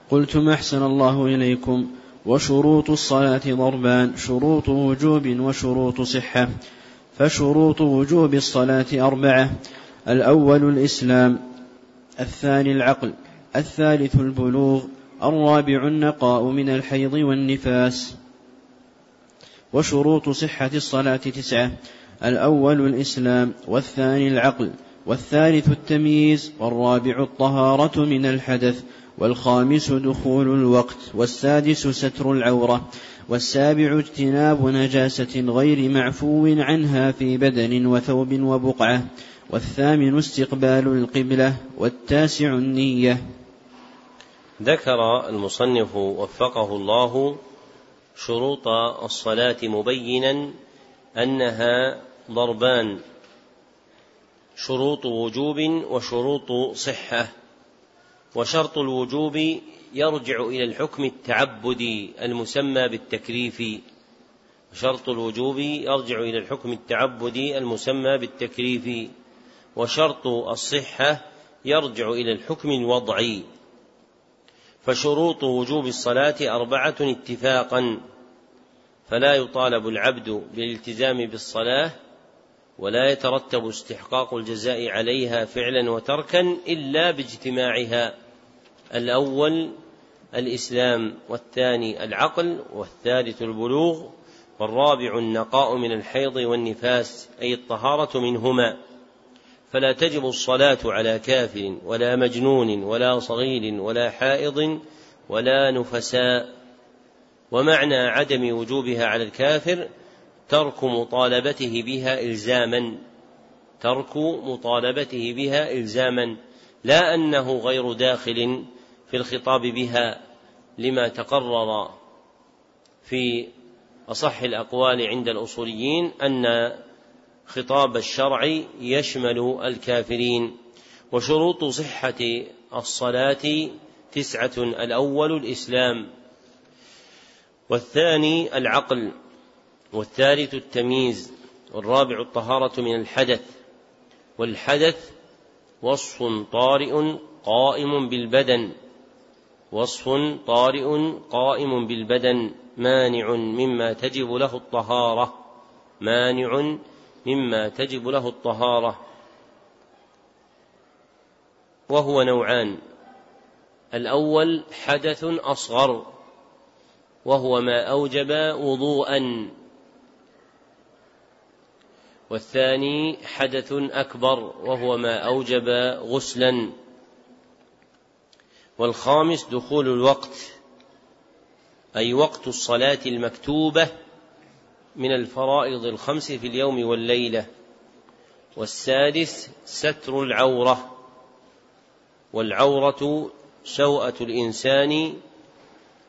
قلتم أحسن الله إليكم وشروط الصلاة ضربان شروط وجوب وشروط صحة. فشروط وجوب الصلاة أربعة. الأول الإسلام الثاني العقل الثالث البلوغ الرابع النقاء من الحيض والنفاس. وشروط صحة الصلاة تسعة. الأول الإسلام والثاني العقل والثالث التمييز والرابع الطهارة من الحدث والخامس دخول الوقت والسادس ستر العورة والسابع اجتناب نجاسة غير معفو عنها في بدن وثوب وبقعة والثامن استقبال القبلة والتاسع النية. ذكر المصنف وفقه الله شروط الصلاة مبينا أنها ضربان شروط وجوب وشروط صحة. وشرط الوجوب يرجع إلى الحكم التعبدي المسمى بالتكليف. شرط الوجوب يرجع إلى الحكم التعبدي المسمى بالتكليف. وشرط الصحة يرجع إلى الحكم الوضعي. فشروط وجوب الصلاة أربعة اتفاقا. فلا يطالب العبد بالالتزام بالصلاة ولا يترتب استحقاق الجزاء عليها فعلا وتركا إلا باجتماعها. الأول الإسلام والثاني العقل والثالث البلوغ والرابع النقاء من الحيض والنفاس أي الطهارة منهما. فلا تجب الصلاة على كافر ولا مجنون ولا صغير ولا حائض ولا نفساء. ومعنى عدم وجوبها على الكافر ترك مطالبته بها إلزاما ترك مطالبته بها إلزاما لا أنه غير داخل في الخطاب بها لما تقرر في أصح الأقوال عند الأصوليين أن خطاب الشرع يشمل الكافرين. وشروط صحة الصلاة تسعة الأول الإسلام والثاني العقل. والثالث التمييز والرابع الطهارة من الحدث والحدث وصف طارئ قائم بالبدن وصف طارئ قائم بالبدن مانع مما تجب له الطهارة مانع مما تجب له الطهارة. وهو نوعان الأول حدث أصغر وهو ما أوجب وضوءا. والثاني حدث أكبر وهو ما أوجب غسلا. والخامس دخول الوقت أي وقت الصلاة المكتوبة من الفرائض الخمس في اليوم والليلة. والسادس ستر العورة والعورة سوءة الإنسان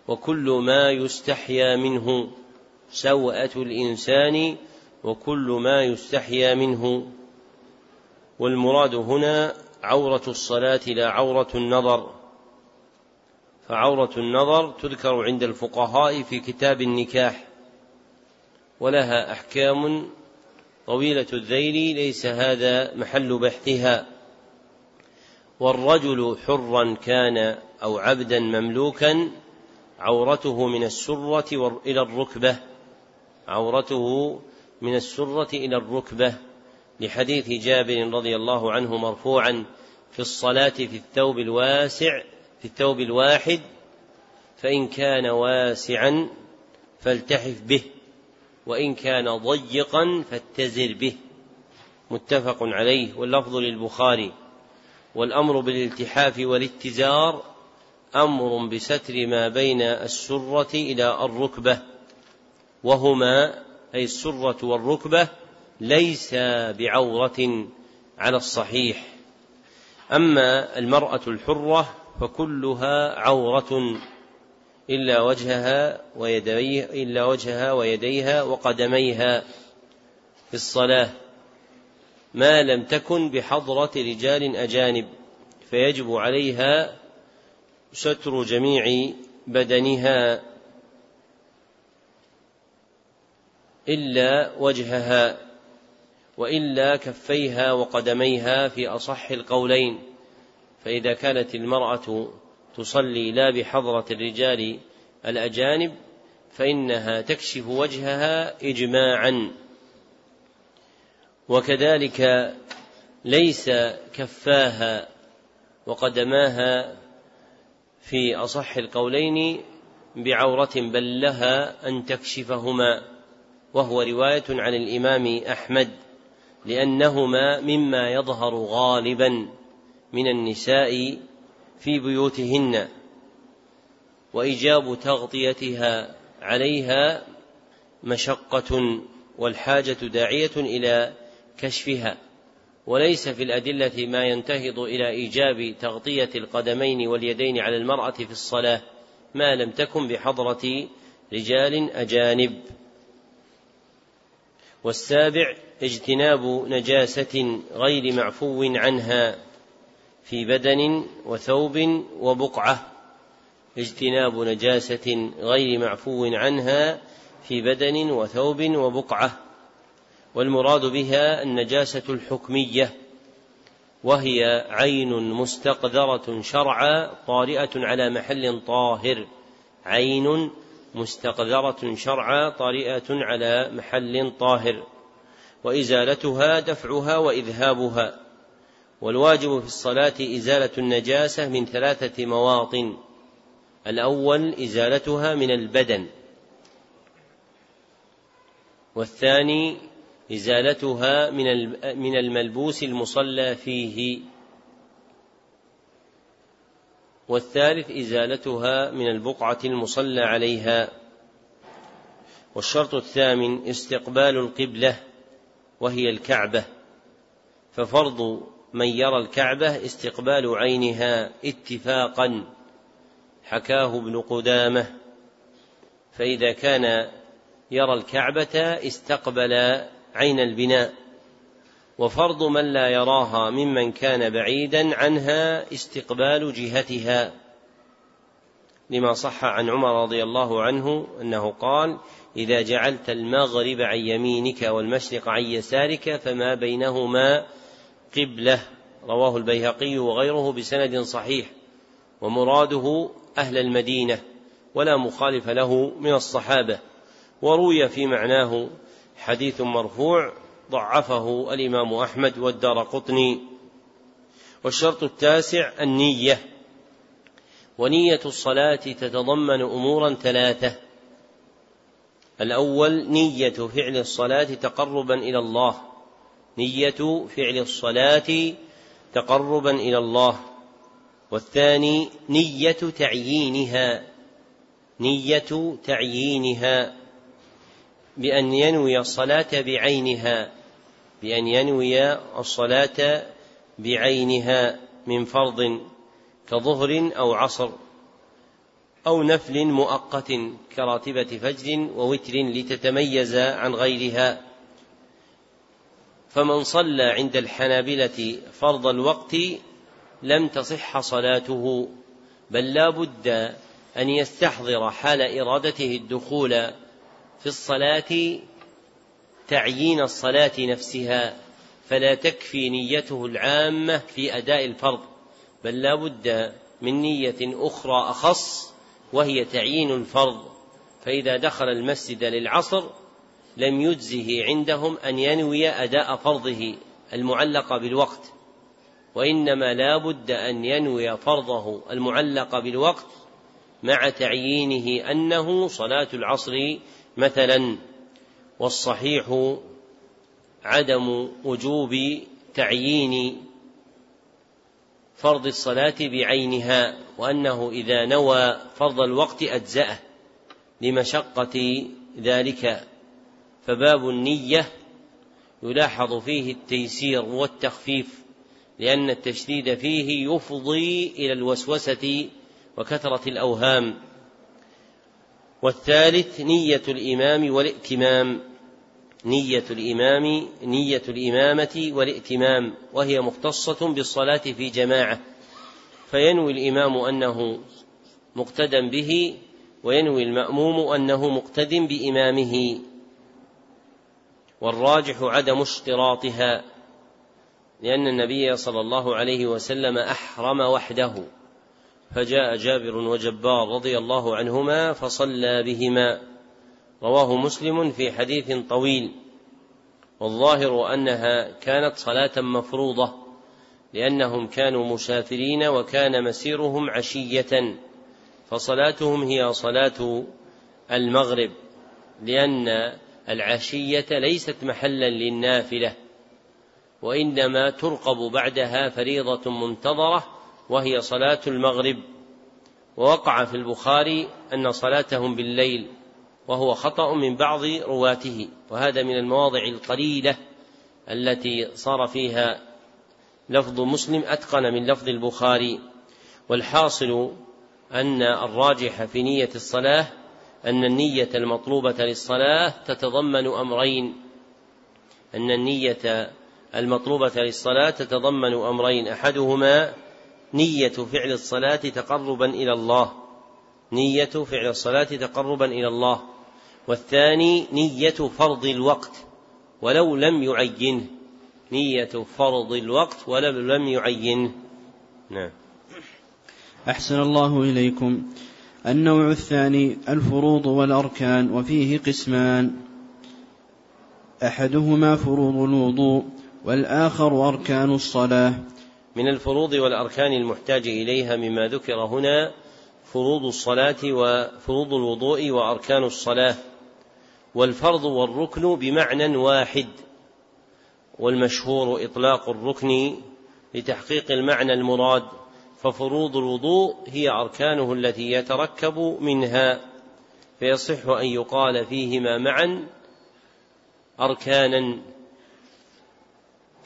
وكل ما يستحيا منه سوءة الإنسان وكل ما يستحيا منه. والمراد هنا عورة الصلاة لا عورة النظر. فعورة النظر تذكر عند الفقهاء في كتاب النكاح ولها أحكام طويلة الذيل ليس هذا محل بحثها. والرجل حرا كان أو عبدا مملوكا عورته من السرة إلى الركبة عورته من السرة إلى الركبة لحديث جابر رضي الله عنه مرفوعا في الصلاة في الثوب الواسع في الثوب الواحد فإن كان واسعا فالتحف به وإن كان ضيقا فاتزر به. متفق عليه واللفظ للبخاري. والأمر بالالتحاف والاتزار أمر بستر ما بين السرة إلى الركبة وهما أي السرة والركبة ليس بعورة على الصحيح. أما المرأة الحرة فكلها عورة إلا وجهها ويديه إلا وجهها ويديها وقدميها في الصلاة. ما لم تكن بحضرة رجال أجانب فيجب عليها ستر جميع بدنها. إلا وجهها وإلا كفيها وقدميها في أصح القولين. فإذا كانت المرأة تصلي لا بحضرة الرجال الأجانب فإنها تكشف وجهها إجماعا. وكذلك ليس كفاها وقدماها في أصح القولين بعورة بل لها أن تكشفهما. وهو رواية عن الإمام أحمد لأنهما مما يظهر غالبا من النساء في بيوتهن وإيجاب تغطيتها عليها مشقة والحاجة داعية إلى كشفها. وليس في الأدلة ما ينتهض إلى إيجاب تغطية القدمين واليدين على المرأة في الصلاة ما لم تكن بحضرة رجال أجانب. والسابع اجتناب نجاسة غير معفو عنها في بدن وثوب وبقعة. اجتناب نجاسة غير معفو عنها في بدن وثوب وبقعة. والمراد بها النجاسة الحكمية وهي عين مستقذرة شرعا طارئة على محل طاهر. عين مستقذرة شرعا طارئة على محل طاهر وإزالتها دفعها وإذهابها والواجب في الصلاة إزالة النجاسة من ثلاثة مواطن. الأول إزالتها من البدن والثاني إزالتها من الملبوس المصلى فيه. والثالث إزالتها من البقعة المصلى عليها. والشرط الثامن استقبال القبلة وهي الكعبة. ففرض من يرى الكعبة استقبال عينها اتفاقا. حكاه ابن قدامة. فإذا كان يرى الكعبة استقبل عين البناء. وفرض من لا يراها ممن كان بعيدا عنها استقبال جهتها. لما صح عن عمر رضي الله عنه أنه قال إذا جعلت المغرب عن يمينك والمشرق عن يسارك فما بينهما قبلة رواه البيهقي وغيره بسند صحيح. ومراده أهل المدينة ولا مخالف له من الصحابة. وروي في معناه حديث مرفوع ضعفه الإمام أحمد والدار قطني. والشرط التاسع النية. ونية الصلاة تتضمن أمورا ثلاثة. الأول نية فعل الصلاة تقربا إلى الله. نية فعل الصلاة تقربا إلى الله. والثاني نية تعيينها. نية تعيينها. بأن ينوي الصلاة بعينها. بأن ينوي الصلاة بعينها من فرض كظهر أو عصر أو نفل مؤقت كراتبة فجر ووتر لتتميز عن غيرها. فمن صلى عند الحنابلة فرض الوقت لم تصح صلاته بل لا بد أن يستحضر حال إرادته الدخول في الصلاة تعيين الصلاة نفسها فلا تكفي نيته العامة في أداء الفرض بل لا بد من نية أخرى أخص وهي تعيين الفرض. فإذا دخل المسجد للعصر لم يجزه عندهم أن ينوي أداء فرضه المعلق بالوقت وإنما لا بد أن ينوي فرضه المعلق بالوقت مع تعيينه أنه صلاة العصر مثلا. والصحيح عدم وجوب تعيين فرض الصلاة بعينها وأنه إذا نوى فرض الوقت أجزأه لمشقة ذلك. فباب النية يلاحظ فيه التيسير والتخفيف لأن التشديد فيه يفضي إلى الوسوسة وكثرة الأوهام. والثالث نية الإمام والائتمام نية الإمام نية الإمامة والائتمام وهي مختصة بالصلاة في جماعة. فينوي الإمام أنه مقتدى به وينوي المأموم أنه مقتد بإمامه. والراجح عدم اشتراطها لأن النبي صلى الله عليه وسلم أحرم وحده. فجاء جابر وجبار رضي الله عنهما فصلى بهما. رواه مسلم في حديث طويل. والظاهر أنها كانت صلاة مفروضة لأنهم كانوا مسافرين وكان مسيرهم عشية فصلاتهم هي صلاة المغرب لأن العشية ليست محلا للنافلة وإنما ترقب بعدها فريضة منتظرة وهي صلاة المغرب. ووقع في البخاري أن صلاتهم بالليل وهو خطأ من بعض رواته وهذا من المواضع القليلة التي صار فيها لفظ مسلم أتقن من لفظ البخاري. والحاصل أن الراجح في نية الصلاة أن النية المطلوبة للصلاة تتضمن أمرين. أن النية المطلوبة للصلاة تتضمن أمرين. أحدهما نية فعل الصلاة تقربا إلى الله. نية فعل الصلاة تقربا إلى الله. والثاني نية فرض الوقت ولو لم يعينه نية فرض الوقت ولو لم يعينه نعم. أحسن الله إليكم. النوع الثاني الفروض والأركان وفيه قسمان. أحدهما فروض الوضوء والآخر أركان الصلاة. من الفروض والأركان المحتاج إليها مما ذكر هنا فروض الصلاة وفروض الوضوء وأركان الصلاة. والفرض والركن بمعنى واحد والمشهور إطلاق الركن لتحقيق المعنى المراد ففروض الوضوء هي أركانه التي يتركب منها فيصح أن يقال فيهما معا أركانا.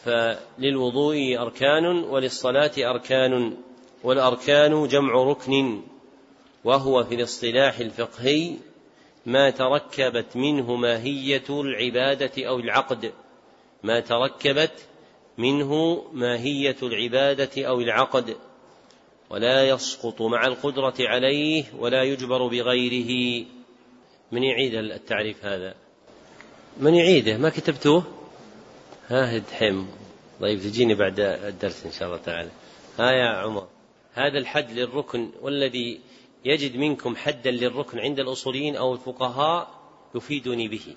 فللوضوء أركان وللصلاة أركان والأركان جمع ركن وهو في الاصطلاح الفقهي ما تركبت منه ماهية العبادة أو العقد. ما تركبت منه ماهية العبادة أو العقد. ولا يسقط مع القدرة عليه ولا يجبر بغيره. من يعيد التعريف هذا؟ من يعيده؟ ما كتبتوه؟ ها دحيم طيب تجيني بعد الدرس إن شاء الله تعالى. ها يا عمر هذا الحد للركن والذي يجد منكم حدا للركن عند الأصوليين أو الفقهاء يفيدني به.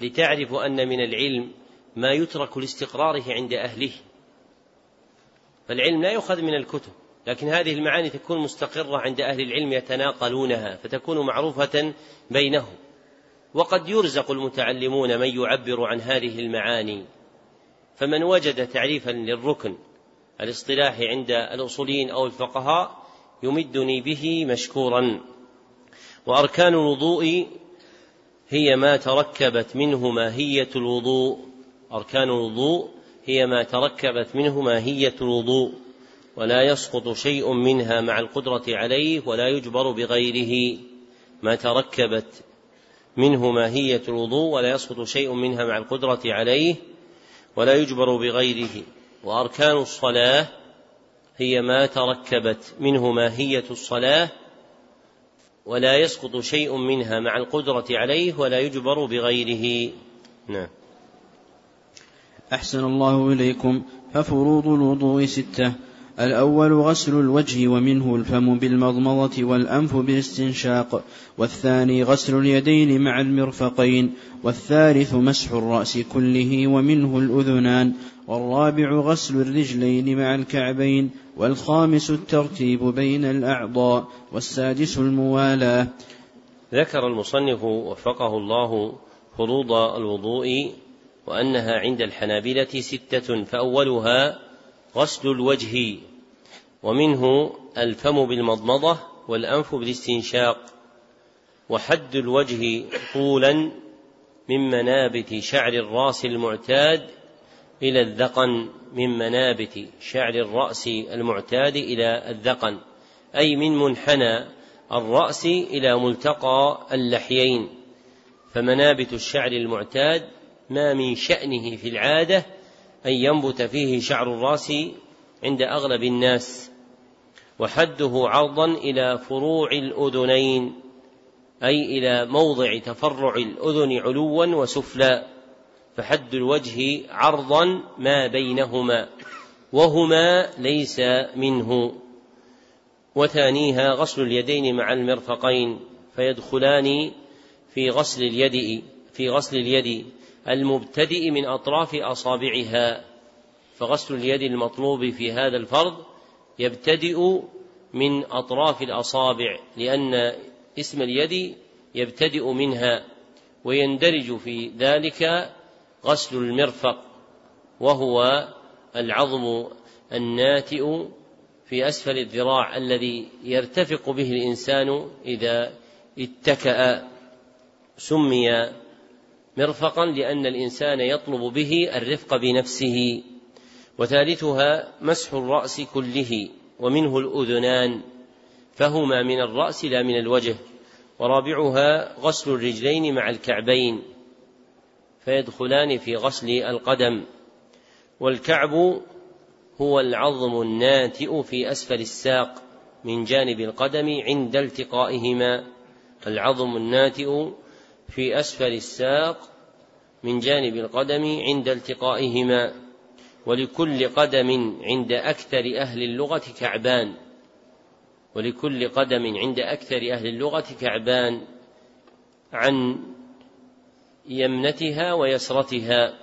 لتعرفوا أن من العلم ما يترك لاستقراره عند أهله. فالعلم لا يؤخذ من الكتب لكن هذه المعاني تكون مستقرة عند أهل العلم يتناقلونها فتكون معروفة بينهم. وقد يرزق المتعلمون من يعبر عن هذه المعاني. فمن وجد تعريفا للركن الاصطلاحي عند الأصوليين أو الفقهاء يمدني به مشكورا. وأركان الوضوء هي ما تركبت منه ماهية الوضوء. أركان الوضوء هي ما تركبت منه ماهية الوضوء. ولا يسقط شيء منها مع القدرة عليه ولا يجبر بغيره. ما تركبت منه ماهية الوضوء ولا يسقط شيء منها مع القدرة عليه ولا يجبر بغيره. وأركان الصلاة هي ما تركبت منه ماهية الصلاة ولا يسقط شيء منها مع القدرة عليه ولا يجبر بغيره. نعم. أحسن الله إليكم. ففروض الوضوء ستة. الأول غسل الوجه ومنه الفم بالمضمضة والأنف بالاستنشاق والثاني غسل اليدين مع المرفقين والثالث مسح الرأس كله ومنه الأذنان والرابع غسل الرجلين مع الكعبين والخامس الترتيب بين الأعضاء والسادس الموالاة. ذكر المصنف وفقه الله فروض الوضوء وأنها عند الحنابلة ستة فأولها غسل الوجه ومنه الفم بالمضمضة والأنف بالاستنشاق وحد الوجه طولا من منابت شعر الرأس المعتاد إلى الذقن من منابت شعر الرأس المعتاد إلى الذقن أي من منحنى الرأس إلى ملتقى اللحيين. فمنابت الشعر المعتاد ما من شأنه في العادة أن ينبت فيه شعر الرأس عند أغلب الناس. وحده عرضا إلى فروع الأذنين أي إلى موضع تفرع الأذن علوا وسفلا فحد الوجه عرضا ما بينهما وهما ليس منه. وثانيها غسل اليدين مع المرفقين فيدخلان في غسل اليد في غسل اليد المبتدئ من أطراف أصابعها فغسل اليد المطلوب في هذا الفرض يبتدئ من أطراف الأصابع لأن اسم اليد يبتدئ منها ويندرج في ذلك غسل المرفق وهو العظم الناتئ في أسفل الذراع الذي يرتفق به الإنسان إذا اتكأ. سمي مرفقا لأن الإنسان يطلب به الرفق بنفسه. وثالثها مسح الرأس كله ومنه الأذنان فهما من الرأس لا من الوجه ورابعها غسل الرجلين مع الكعبين فيدخلان في غسل القدم والكعب هو العظم الناتئ في أسفل الساق من جانب القدم عند التقائهما العظم الناتئ في أسفل الساق من جانب القدم عند التقائهما. ولكل قدم عند أكثر أهل اللغة كعبان. ولكل قدم عند أكثر أهل اللغة كعبان عن يمنتها ويسرتها.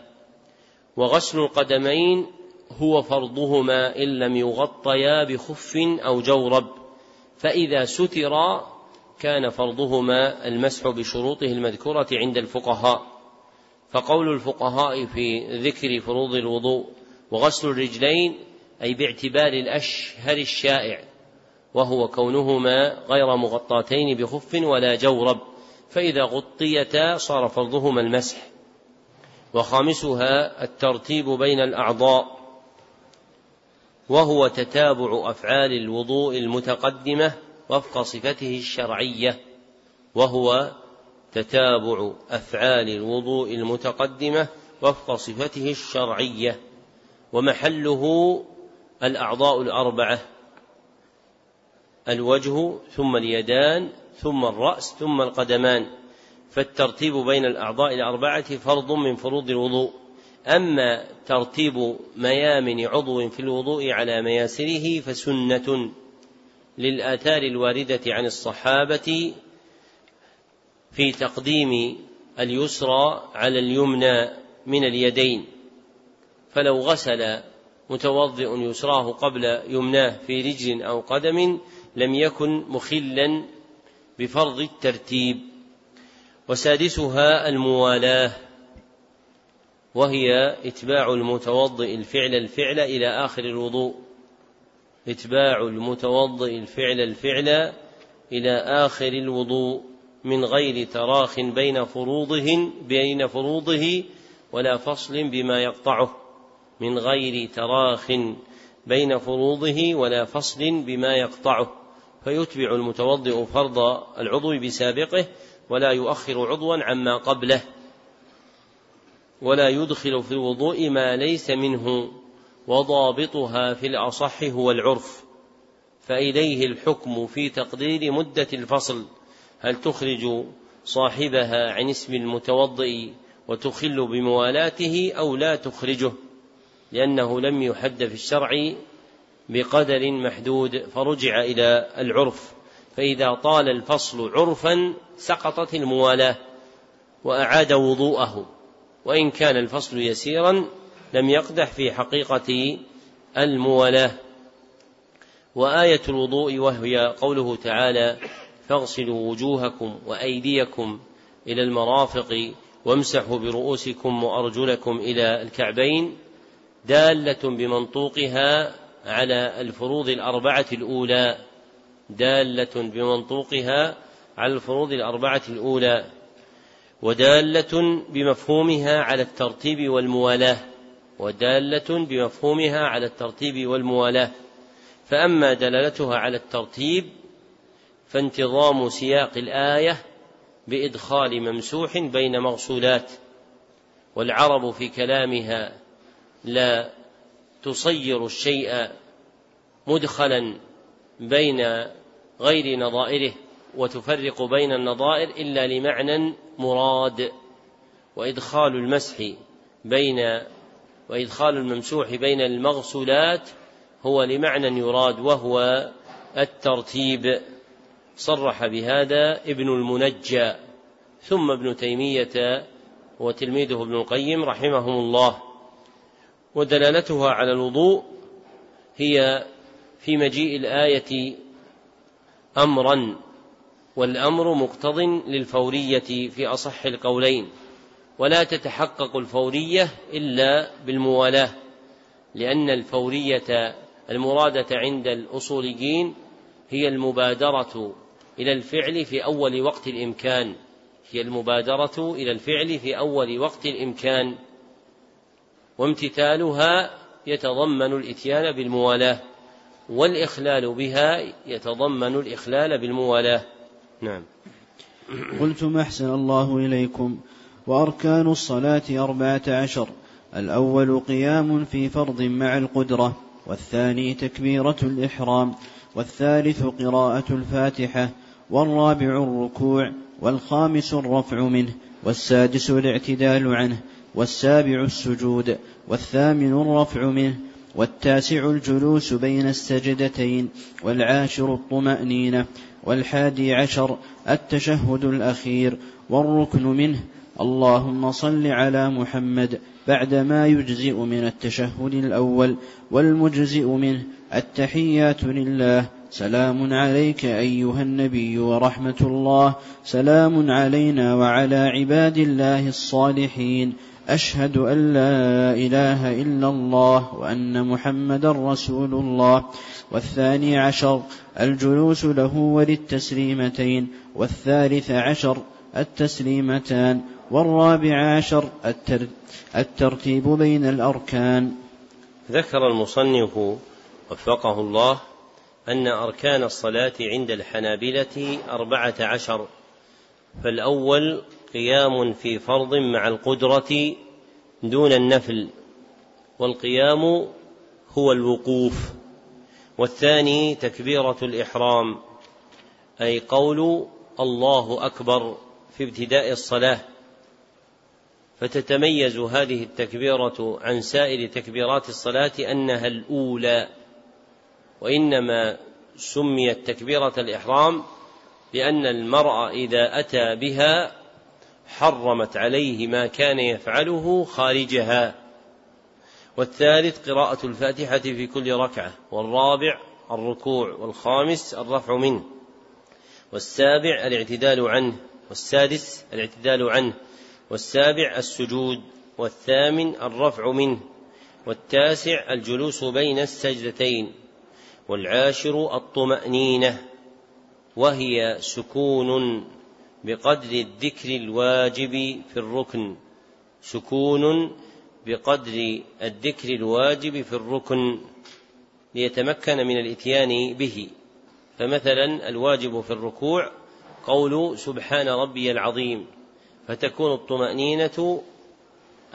وغسل القدمين هو فرضهما إن لم يغطيا بخف أو جورب. فإذا سترا كان فرضهما المسح بشروطه المذكورة عند الفقهاء. فقول الفقهاء في ذكر فروض الوضوء وغسل الرجلين أي باعتبار الأشهر الشائع وهو كونهما غير مغطاتين بخف ولا جورب فإذا غطيتا صار فرضهما المسح. وخامسها الترتيب بين الأعضاء وهو تتابع أفعال الوضوء المتقدمة وفق صفته الشرعية وهو تتابع أفعال الوضوء المتقدمة وفق صفته الشرعية. ومحله الأعضاء الأربعة. الوجه ثم اليدان ثم الرأس ثم القدمان. فالترتيب بين الأعضاء الأربعة فرض من فروض الوضوء. أما ترتيب ميامن عضو في الوضوء على مياسره فسنة للآثار الواردة عن الصحابة في تقديم اليسرى على اليمنى من اليدين. فلو غسل متوضئ يسراه قبل يمناه في رجل أو قدم لم يكن مخلا بفرض الترتيب. وسادسها الموالاه وهي إتباع المتوضئ الفعل الفعل إلى آخر الوضوء. إتباع المتوضئ الفعل الفعل إلى آخر الوضوء من غير تراخ بين فروضه بين فروضه ولا فصل بما يقطعه. من غير تراخ بين فروضه ولا فصل بما يقطعه فيتبع المتوضئ فرض العضو بسابقه ولا يؤخر عضوا عما قبله ولا يدخل في الوضوء ما ليس منه وضابطها في الأصح هو العرف. فإليه الحكم في تقدير مدة الفصل هل تخرج صاحبها عن اسم المتوضئ وتخل بموالاته أو لا تخرجه؟ لأنه لم يحد في الشرع بقدر محدود فرجع إلى العرف. فإذا طال الفصل عرفا سقطت الموالاة وأعاد وضوءه. وإن كان الفصل يسيرا لم يقدح في حقيقة الموالاة. وآية الوضوء وهي قوله تعالى فاغسلوا وجوهكم وأيديكم إلى المرافق وامسحوا برؤوسكم وأرجلكم إلى الكعبين دالة بمنطوقها على الفروض الأربعة الأولى. دالة بمنطوقها على الفروض الأربعة الأولى. ودالة بمفهومها على الترتيب والموالاة. ودالة بمفهومها على الترتيب والموالاة. فأما دلالتها على الترتيب فانتظام سياق الآية بإدخال ممسوح بين مغسولات. والعرب في كلامها لا تصير الشيء مدخلا بين غير نظائره وتفرق بين النظائر إلا لمعنى مراد. وإدخال المسح بين وإدخال الممسوح بين المغسولات هو لمعنى يراد وهو الترتيب. صرح بهذا ابن المنجى. ثم ابن تيمية وتلميذه ابن القيم رحمهم الله. ودلالتها على الوضوء هي في مجيء الآية أمرا والأمر مقتض للفورية في أصح القولين ولا تتحقق الفورية إلا بالموالاة لأن الفورية المرادة عند الأصوليين هي المبادرة إلى الفعل في أول وقت الإمكان هي المبادرة إلى الفعل في أول وقت الإمكان. وامتثالها يتضمن الإتيان بالموالاة والإخلال بها يتضمن الإخلال بالموالاة. نعم. قلتم أحسن الله إليكم وأركان الصلاة أربعة عشر. الأول قيام في فرض مع القدرة والثاني تكبيرة الإحرام والثالث قراءة الفاتحة والرابع الركوع والخامس الرفع منه والسادس الاعتدال عنه. والسابع السجود والثامن الرفع منه والتاسع الجلوس بين السجدتين والعاشر الطمأنينة والحادي عشر التشهد الأخير والركن منه اللهم صل على محمد بعد ما يجزئ من التشهد الأول والمجزئ منه التحيات لله سلام عليك أيها النبي ورحمة الله سلام علينا وعلى عباد الله الصالحين. أشهد أن لا إله إلا الله وأن محمدا رسول الله. والثاني عشر الجلوس له وللتسليمتين. والثالث عشر التسليمتان. والرابع عشر الترتيب بين الأركان. ذكر المصنف وفقه الله أن أركان الصلاة عند الحنابلة أربعة عشر. فالأول قيام في فرض مع القدرة دون النفل والقيام هو الوقوف. والثاني تكبيرة الإحرام أي قول الله أكبر في ابتداء الصلاة. فتتميز هذه التكبيرة عن سائر تكبيرات الصلاة أنها الأولى وإنما سميت تكبيرة الإحرام لأن المرء إذا أتى بها حرمت عليه ما كان يفعله خارجها. والثالث قراءة الفاتحة في كل ركعة والرابع الركوع والخامس الرفع منه. والسابع الاعتدال عنه والسادس الاعتدال عنه. والسابع السجود والثامن الرفع منه. والتاسع الجلوس بين السجدتين. والعاشر الطمأنينة وهي سكون بقدر الذكر الواجب في الركن سكون بقدر الذكر الواجب في الركن ليتمكن من الإتيان به. فمثلا الواجب في الركوع قول سبحان ربي العظيم فتكون الطمأنينة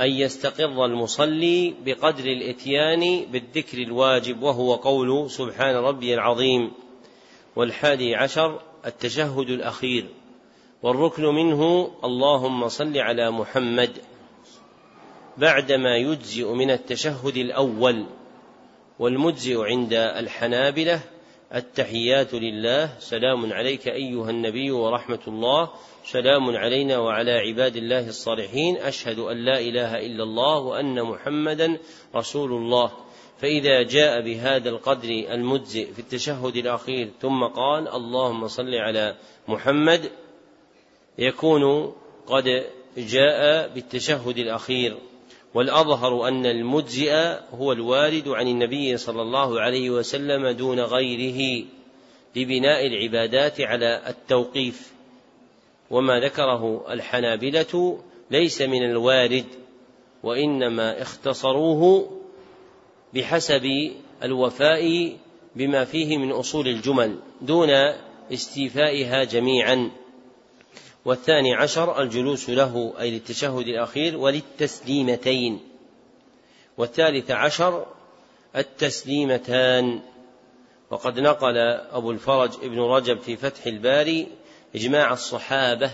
أن يستقر المصلي بقدر الإتيان بالذكر الواجب وهو قول سبحان ربي العظيم. والحادي عشر التشهد الأخير. والركن منه اللهم صل على محمد بعدما يجزئ من التشهد الأول والمجزئ عند الحنابلة. التحيات لله. سلام عليك أيها النبي ورحمة الله. سلام علينا وعلى عباد الله الصالحين. أشهد أن لا إله إلا الله وأن محمدا رسول الله. فإذا جاء بهذا القدر المجزئ في التشهد الأخير ثم قال اللهم صل على محمد يكون قد جاء بالتشهد الأخير والأظهر أن المجزئ هو الوارد عن النبي صلى الله عليه وسلم دون غيره لبناء العبادات على التوقيف. وما ذكره الحنابلة ليس من الوارد وإنما اختصروه بحسب الوفاء بما فيه من أصول الجمل دون استيفائها جميعا. والثاني عشر الجلوس له أي للتشهد الأخير وللتسليمتين. والثالث عشر التسليمتان. وقد نقل أبو الفرج ابن رجب في فتح الباري إجماع الصحابة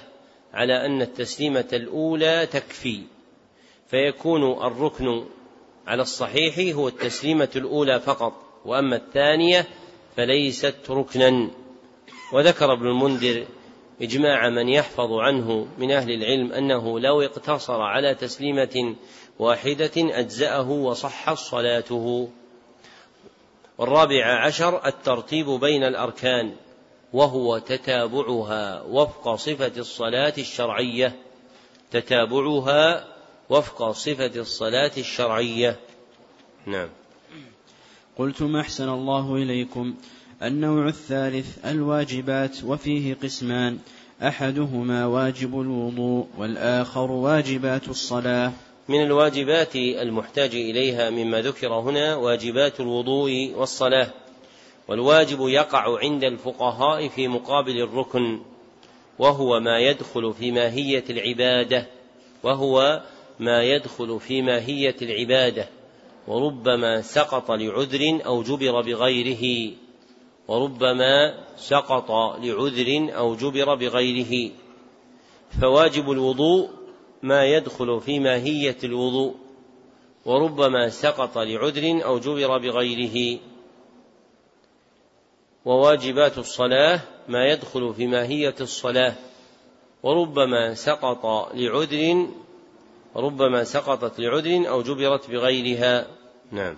على أن التسليمة الأولى تكفي. فيكون الركن على الصحيح هو التسليمة الأولى فقط وأما الثانية فليست ركنا. وذكر ابن المنذر إجماع من يحفظ عنه من أهل العلم أنه لو اقتصر على تسليمة واحدة أجزأه وصحت صلاته. والرابع عشر الترتيب بين الأركان وهو تتابعها وفق صفة الصلاة الشرعية. تتابعها وفق صفة الصلاة الشرعية. نعم. قلت ما أحسن الله إليكم. النوع الثالث الواجبات وفيه قسمان. أحدهما واجب الوضوء والآخر واجبات الصلاة. من الواجبات المحتاج إليها مما ذكر هنا واجبات الوضوء والصلاة. والواجب يقع عند الفقهاء في مقابل الركن وهو ما يدخل في ماهية العبادة وهو ما يدخل في ماهية العبادة وربما سقط لعذر أو جبر بغيره. وربما سقط لعذر أو جبر بغيره. فواجب الوضوء ما يدخل في ماهية الوضوء وربما سقط لعذر أو جبر بغيره. وواجبات الصلاة ما يدخل في ماهية الصلاة وربما سقط لعذر ربما سقطت لعذر أو جبرت بغيرها. نعم.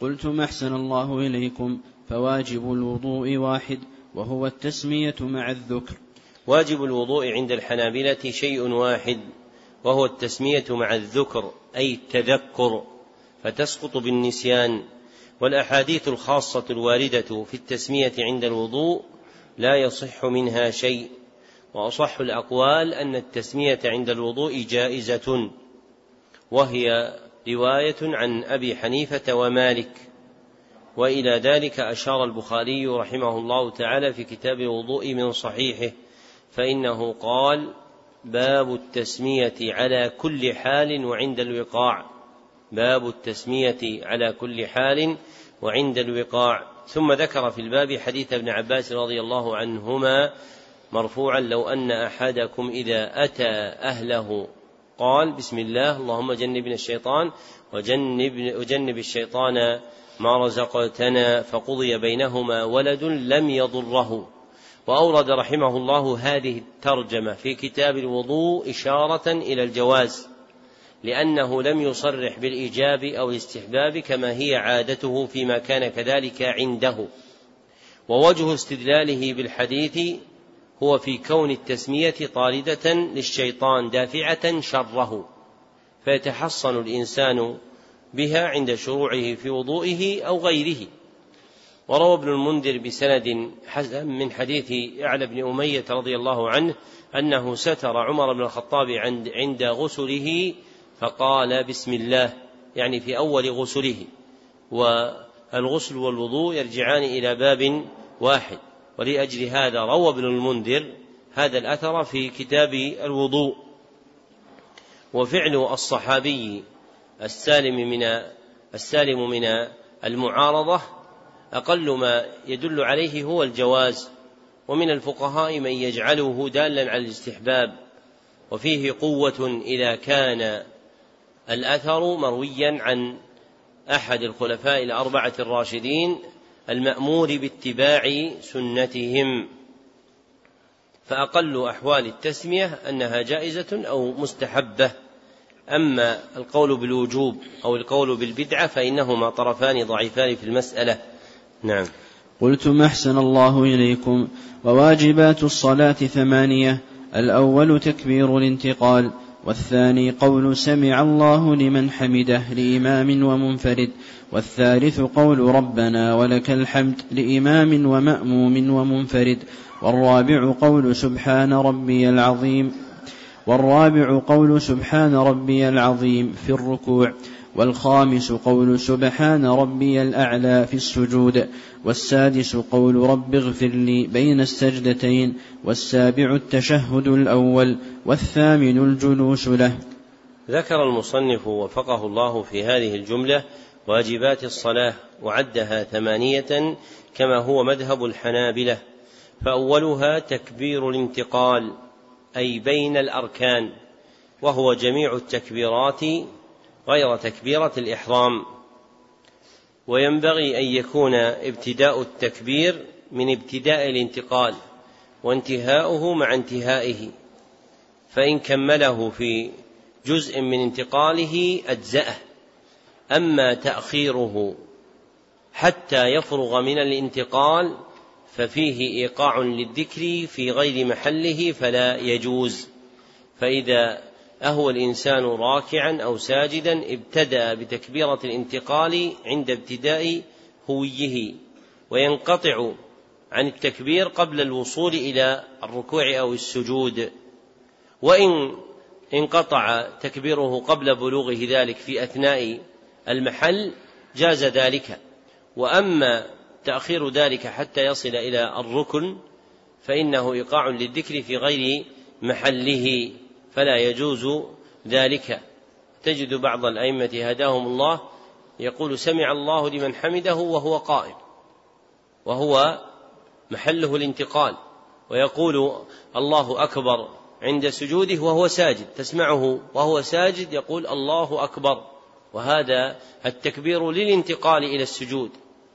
قلت ما أحسن الله إليكم. فواجب الوضوء واحد وهو التسمية مع الذكر. واجب الوضوء عند الحنابلة شيء واحد وهو التسمية مع الذكر أي التذكر فتسقط بالنسيان. والأحاديث الخاصة الواردة في التسمية عند الوضوء لا يصح منها شيء وأصح الأقوال أن التسمية عند الوضوء جائزة وهي رواية عن أبي حنيفة ومالك. وإلى ذلك أشار البخاري رحمه الله تعالى في كتاب الوضوء من صحيحه فإنه قال باب التسمية على كل حال وعند الوقاع. باب التسمية على كل حال وعند الوقاع. ثم ذكر في الباب حديث ابن عباس رضي الله عنهما مرفوعا لو أن أحدكم إذا أتى أهله قال بسم الله اللهم جنبنا الشيطان وجنب, وجنب الشيطان ما رزقتنا فقضي بينهما ولد لم يضره. وأورد رحمه الله هذه الترجمة في كتاب الوضوء إشارة إلى الجواز لأنه لم يصرح بالإيجاب أو الاستحباب كما هي عادته فيما كان كذلك عنده. ووجه استدلاله بالحديث هو في كون التسمية طاردة للشيطان دافعة شره. فيتحصن الإنسان بها عند شروعه في وضوئه أو غيره. وروى ابن المنذر بسند حسن من حديث أعلى بن أمية رضي الله عنه أنه ستر عمر بن الخطاب عند, غسله فقال بسم الله يعني في أول غسله. والغسل والوضوء يرجعان إلى باب واحد. ولأجل هذا روى ابن المنذر هذا الأثر في كتاب الوضوء. وفعل الصحابي السالم من السالم من المعارضة أقل ما يدل عليه هو الجواز ومن الفقهاء من يجعله دالا على الاستحباب وفيه قوة إذا كان الأثر مرويا عن أحد الخلفاء الأربعة الراشدين المأمور باتباع سنتهم. فأقل أحوال التسمية أنها جائزة أو مستحبة. أما القول بالوجوب أو القول بالبدعة فإنهما طرفان ضعيفان في المسألة. نعم. قلتم أحسن الله إليكم. وواجبات الصلاة ثمانية. الأول تكبير الانتقال. والثاني قول سمع الله لمن حمده لإمام ومنفرد. والثالث قول ربنا ولك الحمد لإمام ومأموم ومنفرد. والرابع قول سبحان ربي العظيم. والرابع قول سبحان ربي العظيم في الركوع والخامس قول سبحان ربي الأعلى في السجود والسادس قول رب اغفر لي بين السجدتين والسابع التشهد الأول والثامن الجلوس له. ذكر المصنف وفقه الله في هذه الجملة واجبات الصلاة وعدها ثمانية كما هو مذهب الحنابلة فأولها تكبير الانتقال أي بين الأركان وهو جميع التكبيرات غير تكبيرة الإحرام. وينبغي أن يكون ابتداء التكبير من ابتداء الانتقال وانتهاؤه مع انتهائه فإن كمله في جزء من انتقاله أجزأه. أما تأخيره حتى يفرغ من الانتقال ففيه إيقاع للذكر في غير محله فلا يجوز. فإذا أهو الإنسان راكعا أو ساجدا ابتدأ بتكبيرة الانتقال عند ابتداء هويه وينقطع عن التكبير قبل الوصول إلى الركوع أو السجود. وإن انقطع تكبيره قبل بلوغه ذلك في أثناء المحل جاز ذلك. وأما تأخير ذلك حتى يصل إلى الركن فإنه إيقاع للذكر في غير محله فلا يجوز ذلك. تجد بعض الأئمة هداهم الله يقول سمع الله لمن حمده وهو قائم وهو محله الانتقال ويقول الله أكبر عند سجوده وهو ساجد تسمعه وهو ساجد يقول الله أكبر وهذا التكبير للانتقال إلى السجود.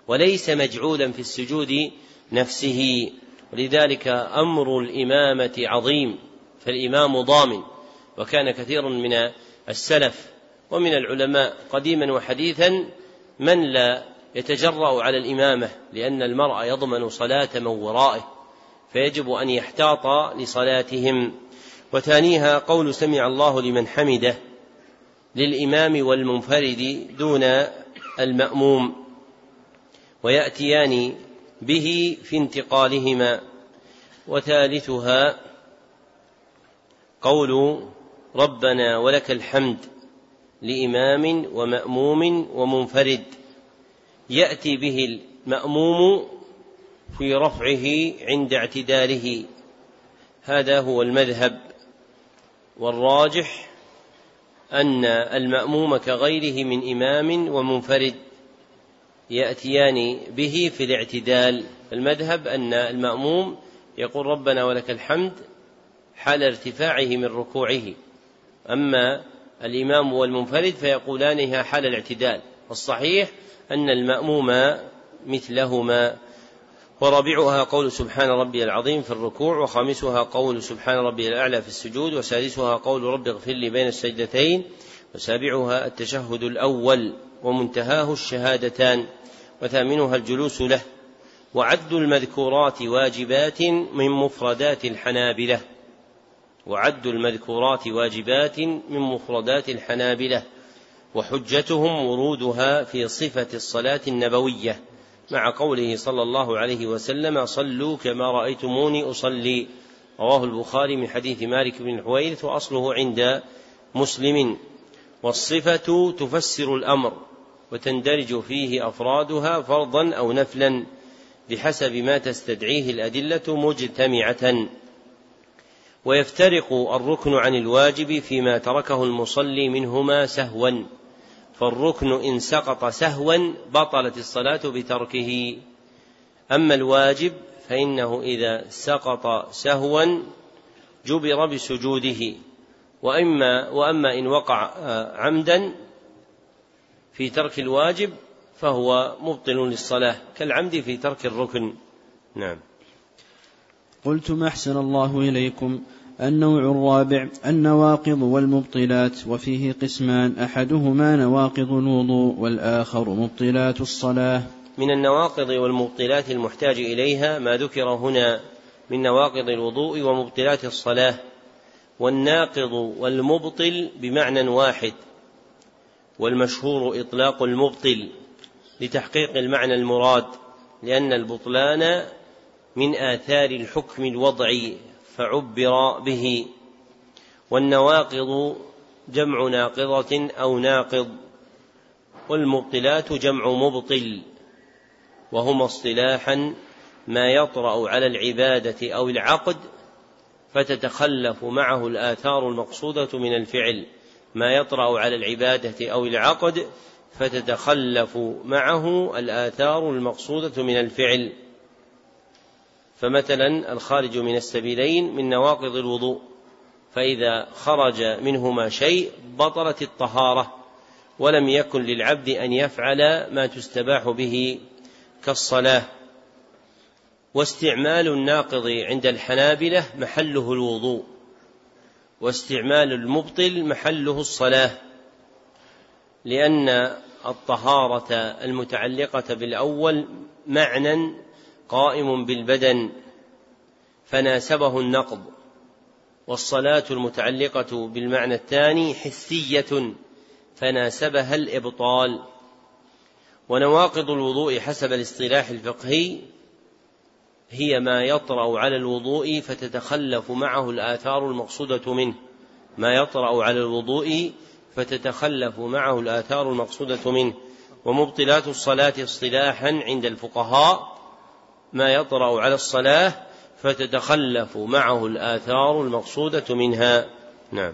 وليس مجعولا في السجود نفسه. ولذلك أمر الإمامة عظيم فالإمام ضامن وكان كثير من السلف ومن العلماء قديما وحديثا من لا يتجرأ على الإمامة لأن المرء يضمن صلاة من ورائه فيجب أن يحتاط لصلاتهم. وثانيها قول سمع الله لمن حمده للإمام والمنفرد دون المأموم. ويأتيان به في انتقالهما. وثالثها قول ربنا ولك الحمد لإمام ومأموم ومنفرد. يأتي به المأموم في رفعه عند اعتداله. هذا هو المذهب. والراجح أن المأموم كغيره من إمام ومنفرد. يأتيان به في الاعتدال. المذهب أن المأموم يقول ربنا ولك الحمد حال ارتفاعه من ركوعه. أما الإمام والمنفرد فيقولانها حال الاعتدال. الصحيح أن المأموم مثلهما. ورابعها قول سبحان ربي العظيم في الركوع وخامسها قول سبحان ربي الأعلى في السجود وسادسها قول رب اغفر لي بين السجدتين وسابعها التشهد الأول. ومنتهاه الشهادتان وثامنها الجلوس له وعد المذكورات واجبات من مفردات الحنابلة. وعد المذكورات واجبات من مفردات الحنابلة وحجتهم ورودها في صفة الصلاة النبوية. مع قوله صلى الله عليه وسلم صلوا كما رأيتموني أصلي رواه البخاري من حديث مالك بن الحويرث وأصله عند مسلم. والصفة تفسر الأمر وتندرج فيه أفرادها فرضا أو نفلا بحسب ما تستدعيه الأدلة مجتمعة. ويفترق الركن عن الواجب فيما تركه المصلي منهما سهوا فالركن إن سقط سهوا بطلت الصلاة بتركه. أما الواجب فإنه إذا سقط سهوا جبر بسجوده وإما وأما إن وقع عمدا في ترك الواجب فهو مبطل للصلاة كالعمد في ترك الركن. نعم. قلتم أحسن الله إليكم النوع الرابع النواقض والمبطلات وفيه قسمان أحدهما نواقض الوضوء والآخر مبطلات الصلاة. من النواقض والمبطلات المحتاج إليها ما ذكر هنا من نواقض الوضوء ومبطلات الصلاة والناقض والمبطل بمعنى واحد. والمشهور إطلاق المبطل لتحقيق المعنى المراد لأن البطلان من آثار الحكم الوضعي فعبر به. والنواقض جمع ناقضة أو ناقض والمبطلات جمع مبطل وهما اصطلاحا ما يطرأ على العبادة أو العقد فتتخلف معه الآثار المقصودة من الفعل. ما يطرأ على العبادة أو العقد فتتخلف معه الآثار المقصودة من الفعل. فمثلا الخارج من السبيلين من نواقض الوضوء فإذا خرج منهما شيء بطلت الطهارة ولم يكن للعبد أن يفعل ما تستباح به كالصلاة. واستعمال الناقض عند الحنابلة محله الوضوء. واستعمال المبطل محله الصلاة لأن الطهارة المتعلقة بالأول معنى قائم بالبدن فناسبه النقض والصلاة المتعلقة بالمعنى الثاني حسية فناسبها الإبطال. ونواقض الوضوء حسب الاصطلاح الفقهي هي ما يطرأ على الوضوء فتتخلف معه الآثار المقصودة منه. ما يطرأ على الوضوء فتتخلف معه الآثار المقصودة منه. ومبطلات الصلاة اصطلاحا عند الفقهاء ما يطرأ على الصلاة فتتخلف معه الآثار المقصودة منها. نعم.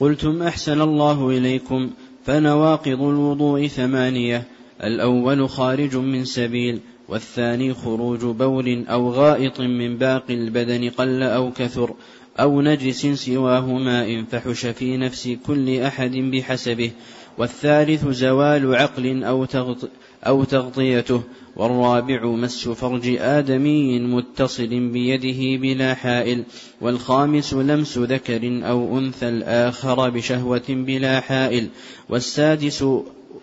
قلتم أحسن الله إليكم. فنواقض الوضوء ثمانية. الأول خارج من سبيل والثاني خروج بول أو غائط من باقي البدن قل أو كثر أو نجس سواه ماء فحش في نفس كل أحد بحسبه والثالث زوال عقل أو, تغط أو تغطيته والرابع مس فرج آدمي متصل بيده بلا حائل والخامس لمس ذكر أو أنثى الآخر بشهوة بلا حائل والسادس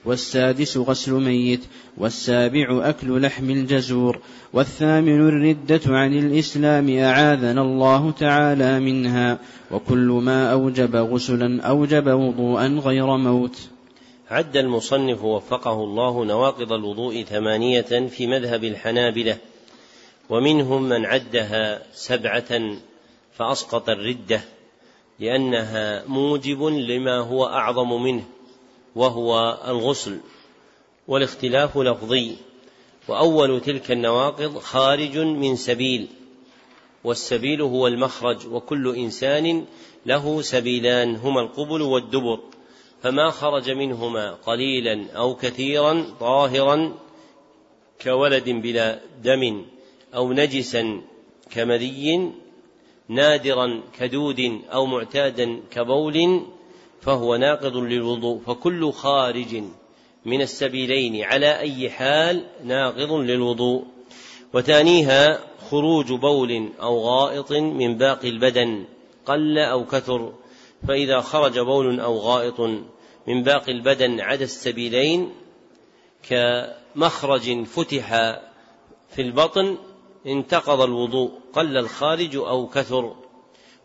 والسادس غسل ميت والسابع أكل لحم الجزور والثامن الردة عن الإسلام أعاذنا الله تعالى منها وكل ما أوجب غسلا أوجب وضوءا غير موت. عد المصنف وفقه الله نواقض الوضوء ثمانية في مذهب الحنابلة ومنهم من عدها سبعة فأسقط الردة لأنها موجب لما هو أعظم منه. وهو الغسل والاختلاف لفظي وأول تلك النواقض خارج من سبيل والسبيل هو المخرج وكل إنسان له سبيلان هما القبل والدبر فما خرج منهما قليلا أو كثيرا طاهرا كولد بلا دم أو نجسا كمذي نادرا كدود أو معتادا كبول فهو ناقض للوضوء فكل خارج من السبيلين على أي حال ناقض للوضوء. وثانيها خروج بول أو غائط من باقي البدن قل أو كثر فإذا خرج بول أو غائط من باقي البدن عدا السبيلين كمخرج فتح في البطن انتقض الوضوء قل الخارج أو كثر.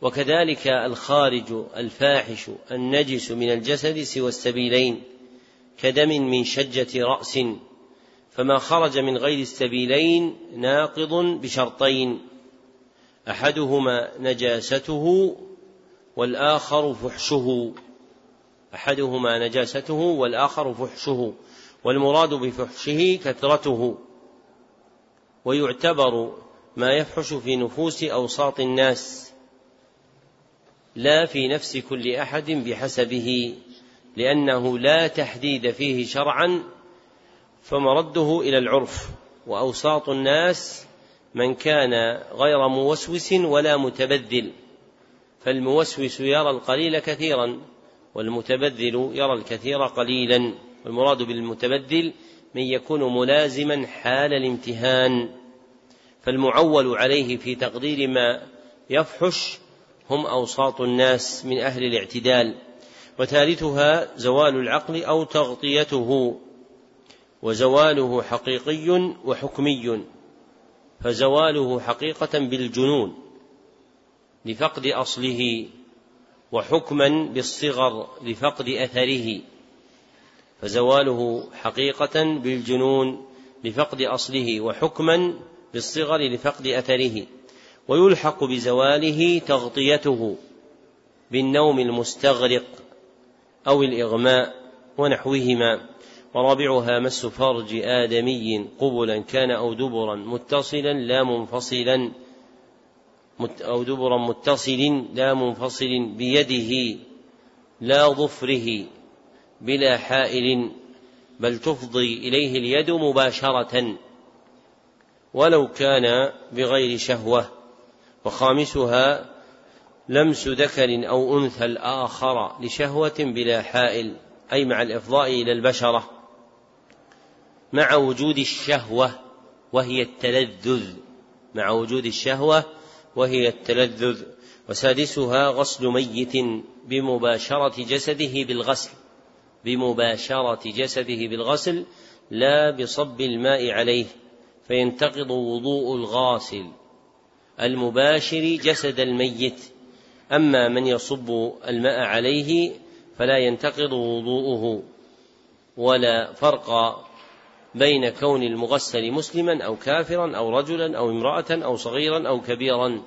وكذلك الخارج الفاحش النجس من الجسد سوى السبيلين كدم من شجة رأس فما خرج من غير السبيلين ناقض بشرطين أحدهما نجاسته والآخر فحشه. أحدهما نجاسته والآخر فحشه والمراد بفحشه كثرته. ويعتبر ما يفحش في نفوس أوساط الناس. لا في نفس كل أحد بحسبه لأنه لا تحديد فيه شرعا فمرده إلى العرف. وأوساط الناس من كان غير موسوس ولا متبذل فالموسوس يرى القليل كثيرا والمتبذل يرى الكثير قليلا. والمراد بالمتبذل من يكون ملازما حال الامتهان. فالمعول عليه في تقدير ما يفحش هم أوساط الناس من أهل الاعتدال وثالثها زوال العقل أو تغطيته وزواله حقيقي وحكمي فزواله حقيقة بالجنون لفقد أصله وحكما بالصغر لفقد أثره فزواله حقيقة بالجنون لفقد أصله وحكما بالصغر لفقد أثره. ويلحق بزواله تغطيته بالنوم المستغرق أو الإغماء ونحوهما. ورابعها مس فرج آدمي قبلا كان أو دبرا متصلا لا منفصلا أو دبرا متصل لا منفصل بيده لا ظفره بلا حائل بل تفضي إليه اليد مباشرة. ولو كان بغير شهوة وخامسها لمس ذكر أو أنثى الآخر لشهوة بلا حائل أي مع الإفضاء إلى البشرة مع وجود الشهوة وهي التلذذ مع وجود الشهوة وهي التلذذ. وسادسها غسل ميت بمباشرة جسده بالغسل بمباشرة جسده بالغسل لا بصب الماء عليه فينتقض وضوء الغاسل. المباشر جسد الميت. أما من يصب الماء عليه فلا ينتقض وضوءه ولا فرق بين كون المغسل مسلما أو كافرا أو رجلا أو امرأة أو صغيرا أو كبيرا.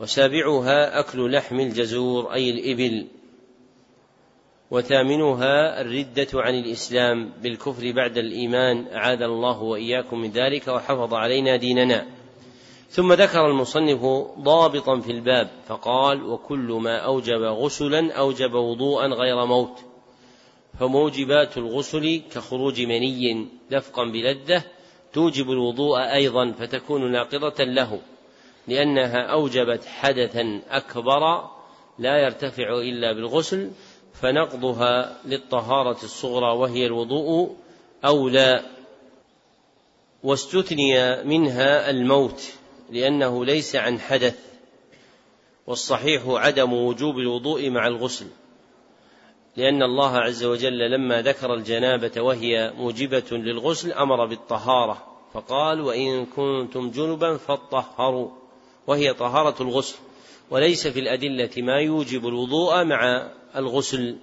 وسابعها أكل لحم الجزور أي الإبل. وثامنها الردة عن الإسلام بالكفر بعد الإيمان. أعاذ الله وإياكم من ذلك وحفظ علينا ديننا. ثم ذكر المصنف ضابطا في الباب فقال وكل ما أوجب غسلا أوجب وضوءا غير موت فموجبات الغسل كخروج مني دفقا بلذة توجب الوضوء أيضا فتكون ناقضة له لأنها أوجبت حدثا أكبر لا يرتفع إلا بالغسل فنقضها للطهارة الصغرى وهي الوضوء أولى واستثني منها الموت. لأنه ليس عن حدث والصحيح عدم وجوب الوضوء مع الغسل لأن الله عز وجل لما ذكر الجنابة وهي موجبة للغسل أمر بالطهارة فقال وإن كنتم جنبا فاطهروا وهي طهارة الغسل وليس في الأدلة ما يوجب الوضوء مع الغسل.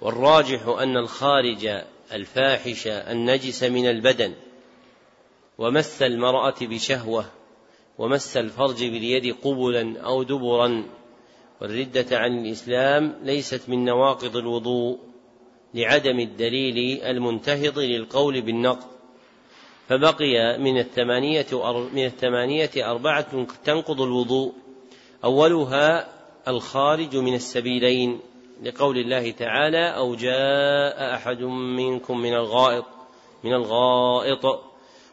والراجح أن الخارج الفاحش النجس من البدن ومس المرأة بشهوة ومس الفرج باليد قبلا أو دبرا والردة عن الإسلام ليست من نواقض الوضوء لعدم الدليل المنتهض للقول بالنقض فبقي من الثمانية من الثمانية أربعة تنقض الوضوء أولها الخارج من السبيلين لقول الله تعالى أو جاء أحد منكم من الغائط من الغائط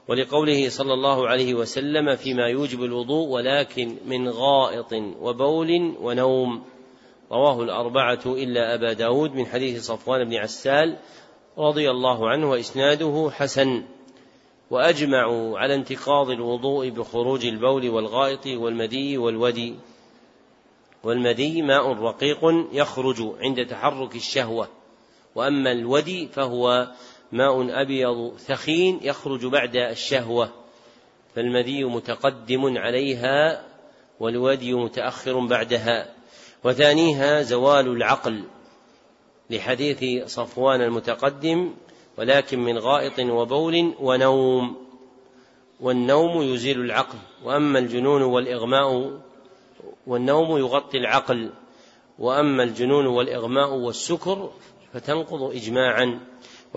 ولقوله صلى الله عليه وسلم فيما يوجب الوضوء ولكن من غائط وبول ونوم. رواه الأربعة إلا أبا داود من حديث صفوان بن عسال رضي الله عنه وإسناده حسن. وأجمعوا على انتقاض الوضوء بخروج البول والغائط والمدي والودي. والمدي ماء رقيق يخرج عند تحرك الشهوة. وأما الودي فهو ماء أبيض ثخين يخرج بعد الشهوة فالمدي متقدم عليها والودي متأخر بعدها وثانيها زوال العقل لحديث صفوان المتقدم ولكن من غائط وبول ونوم والنوم يزيل العقل وأما الجنون والإغماء والنوم يغطي العقل وأما الجنون والإغماء والسكر فتنقض اجماعا.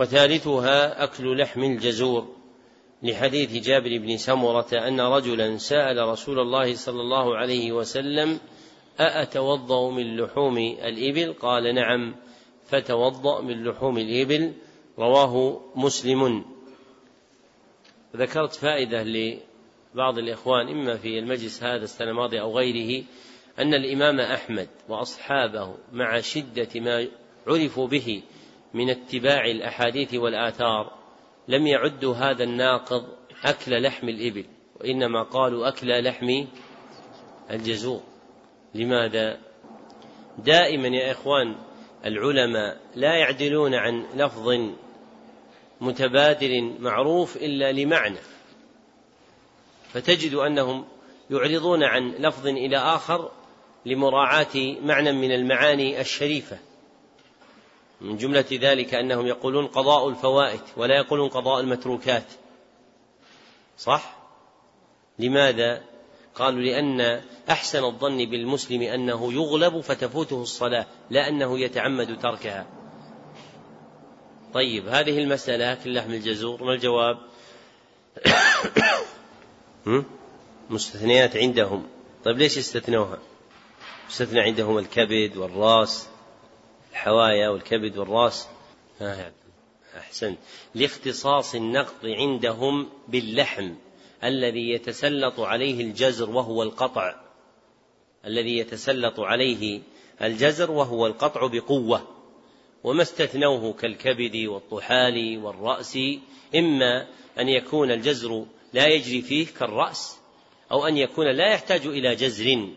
وثالثها أكل لحم الجزور لحديث جابر بن سمرة أن رجلا سأل رسول الله صلى الله عليه وسلم أأتوضأ من لحوم الإبل؟ قال نعم فتوضأ من لحوم الإبل رواه مسلم. ذكرت فائدة لبعض الإخوان إما في المجلس هذا السنة الماضية أو غيره أن الإمام أحمد وأصحابه مع شدة ما عرفوا به من اتباع الأحاديث والآثار لم يعدوا هذا الناقض أكل لحم الإبل وإنما قالوا أكل لحم الجزور. لماذا؟ دائما يا إخوان العلماء لا يعدلون عن لفظ متبادل معروف إلا لمعنى. فتجد أنهم يعرضون عن لفظ إلى آخر لمراعاة معنى من المعاني الشريفة. من جملة ذلك أنهم يقولون قضاء الفوائد ولا يقولون قضاء المتروكات. صح؟ لماذا؟ قالوا لأن أحسن الظن بالمسلم أنه يغلب فتفوته الصلاة لا أنه يتعمد تركها. طيب هذه المسألة أكل لحم الجزور ما الجواب؟ [coughs] مستثنيات عندهم. طيب ليش استثنوها؟ استثنى عندهم الكبد والراس. الحوايا والكبد والراس. أحسنت. لاختصاص النقض عندهم باللحم الذي يتسلط عليه الجزر وهو القطع. الذي يتسلط عليه الجزر وهو القطع بقوة. وما استثنوه كالكبد والطحال والرأس إما أن يكون الجزر لا يجري فيه كالرأس أو أن يكون لا يحتاج إلى جزر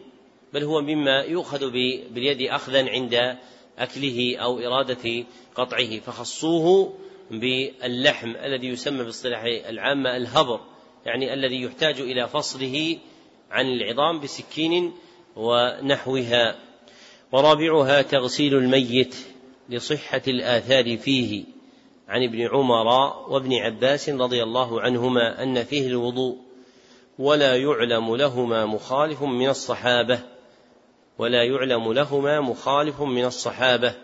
بل هو مما يؤخذ باليد أخذا عند أكله أو إرادة قطعه فخصوه باللحم الذي يسمى باصطلاح العامة الهبر يعني الذي يحتاج إلى فصله عن العظام بسكين ونحوها. ورابعها تغسيل الميت لصحة الآثار فيه. عن ابن عمر وابن عباس رضي الله عنهما أن فيه الوضوء ولا يعلم لهما مخالف من الصحابة. ولا يعلم لهما مخالف من الصحابة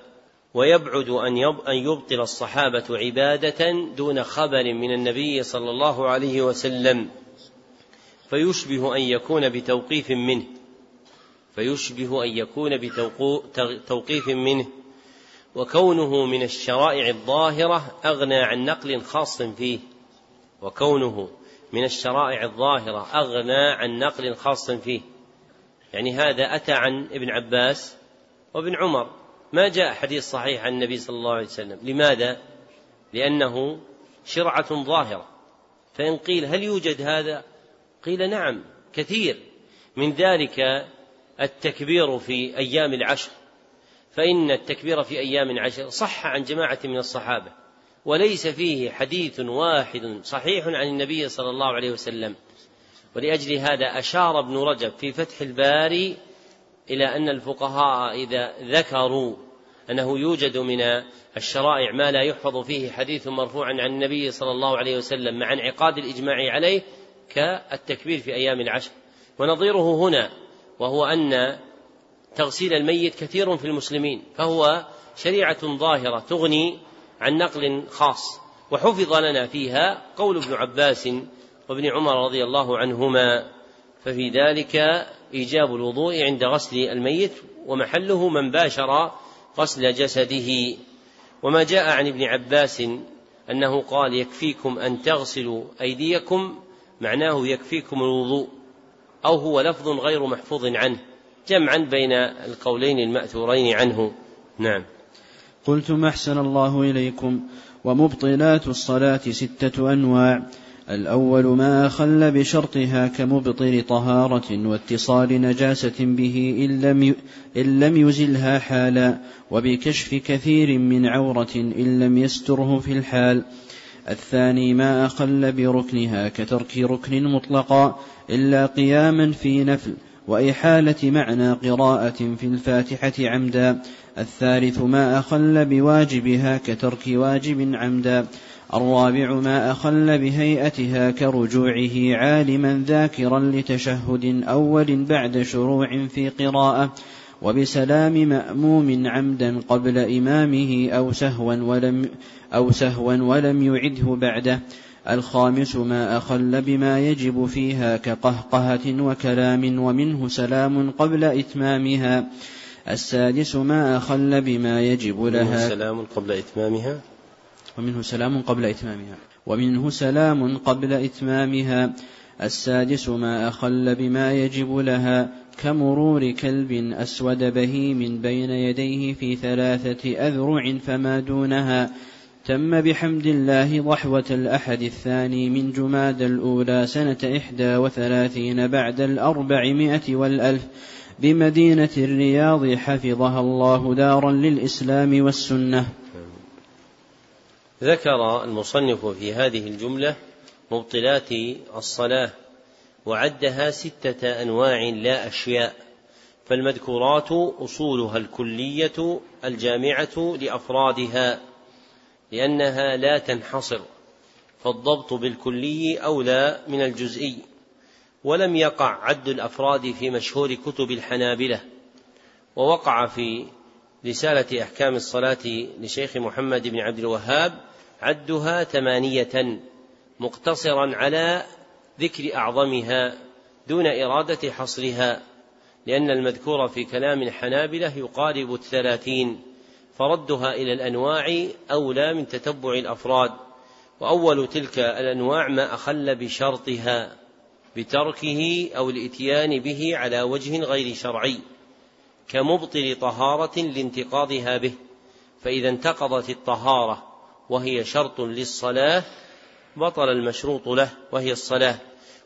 ويبعد أن يبطل الصحابة عبادة دون خبر من النبي صلى الله عليه وسلم. فيشبه أن يكون بتوقيف منه فيشبه أن يكون بتوقيف منه. وكونه من الشرائع الظاهرة أغنى عن نقل خاص فيه. وكونه من الشرائع الظاهرة أغنى عن نقل خاص فيه. يعني هذا أتى عن ابن عباس وابن عمر. ما جاء حديث صحيح عن النبي صلى الله عليه وسلم. لماذا؟ لأنه شرعة ظاهرة. فإن قيل هل يوجد هذا؟ قيل نعم كثير. من ذلك التكبير في أيام العشر. فإن التكبير في أيام عشر صح عن جماعة من الصحابة وليس فيه حديث واحد صحيح عن النبي صلى الله عليه وسلم. ولأجل هذا أشار ابن رجب في فتح الباري إلى أن الفقهاء إذا ذكروا أنه يوجد من الشرائع ما لا يحفظ فيه حديث مرفوع عن النبي صلى الله عليه وسلم مع انعقاد الإجماع عليه كالتكبير في أيام العشر. ونظيره هنا وهو أن تغسيل الميت كثير في المسلمين فهو شريعة ظاهرة تغني عن نقل خاص وحفظ لنا فيها قول ابن عباس وابن عمر رضي الله عنهما ففي ذلك إيجاب الوضوء عند غسل الميت ومحله من باشر غسل جسده. وما جاء عن ابن عباس أنه قال يكفيكم أن تغسلوا أيديكم معناه يكفيكم الوضوء أو هو لفظ غير محفوظ عنه جمعا بين القولين المأثورين عنه. نعم. قلت ما أحسن الله إليكم ومبطلات الصلاة ستة أنواع الأول ما أخل بشرطها كمبطل طهارة واتصال نجاسة به إن لم, إن لم يزلها حالا وبكشف كثير من عورة إن لم يستره في الحال. الثاني ما أخل بركنها كترك ركن مطلقا إلا قياما في نفل وإحالة معنى قراءة في الفاتحة عمدا. الثالث ما أخل بواجبها كترك واجب عمدا. الرابع ما أخل بهيئتها كرجوعه عالما ذاكرا لتشهد أول بعد شروع في قراءة وبسلام مأموم عمدا قبل إمامه أو سهوا ولم أو سهوا ولم يعده بعده. الخامس ما أخل بما يجب فيها كقهقهة وكلام ومنه سلام قبل إتمامها. السادس ما أخل بما يجب لها سلام قبل إتمامها. ومنه سلام قبل إتمامها. ومنه سلام قبل إتمامها. السادس ما أخل بما يجب لها كمرور كلب أسود بهيم بين يديه في ثلاثة أذرع فما دونها. تم بحمد الله ضحوة الأحد الثاني من جماد الأولى سنة إحدى وثلاثين بعد الأربعمائة والألف بمدينة الرياض حفظها الله دارا للإسلام والسنة. ذكر المصنف في هذه الجملة مبطلات الصلاة وعدها ستة أنواع لا أشياء فالمذكورات أصولها الكلية الجامعة لأفرادها لأنها لا تنحصر فالضبط بالكلي أولى من الجزئي ولم يقع عد الأفراد في مشهور كتب الحنابلة ووقع في رسالة أحكام الصلاة لشيخ محمد بن عبد الوهاب عدها ثمانية مقتصرا على ذكر أعظمها دون إرادة حصرها لأن المذكور في كلام الحنابلة يقارب الثلاثين فردها إلى الأنواع أولى من تتبع الأفراد وأول تلك الأنواع ما أخل بشرطها بتركه أو الإتيان به على وجه غير شرعي كمبطل طهارة لانتقاضها به فإذا انتقضت الطهارة وهي شرط للصلاة بطل المشروط له وهي الصلاة.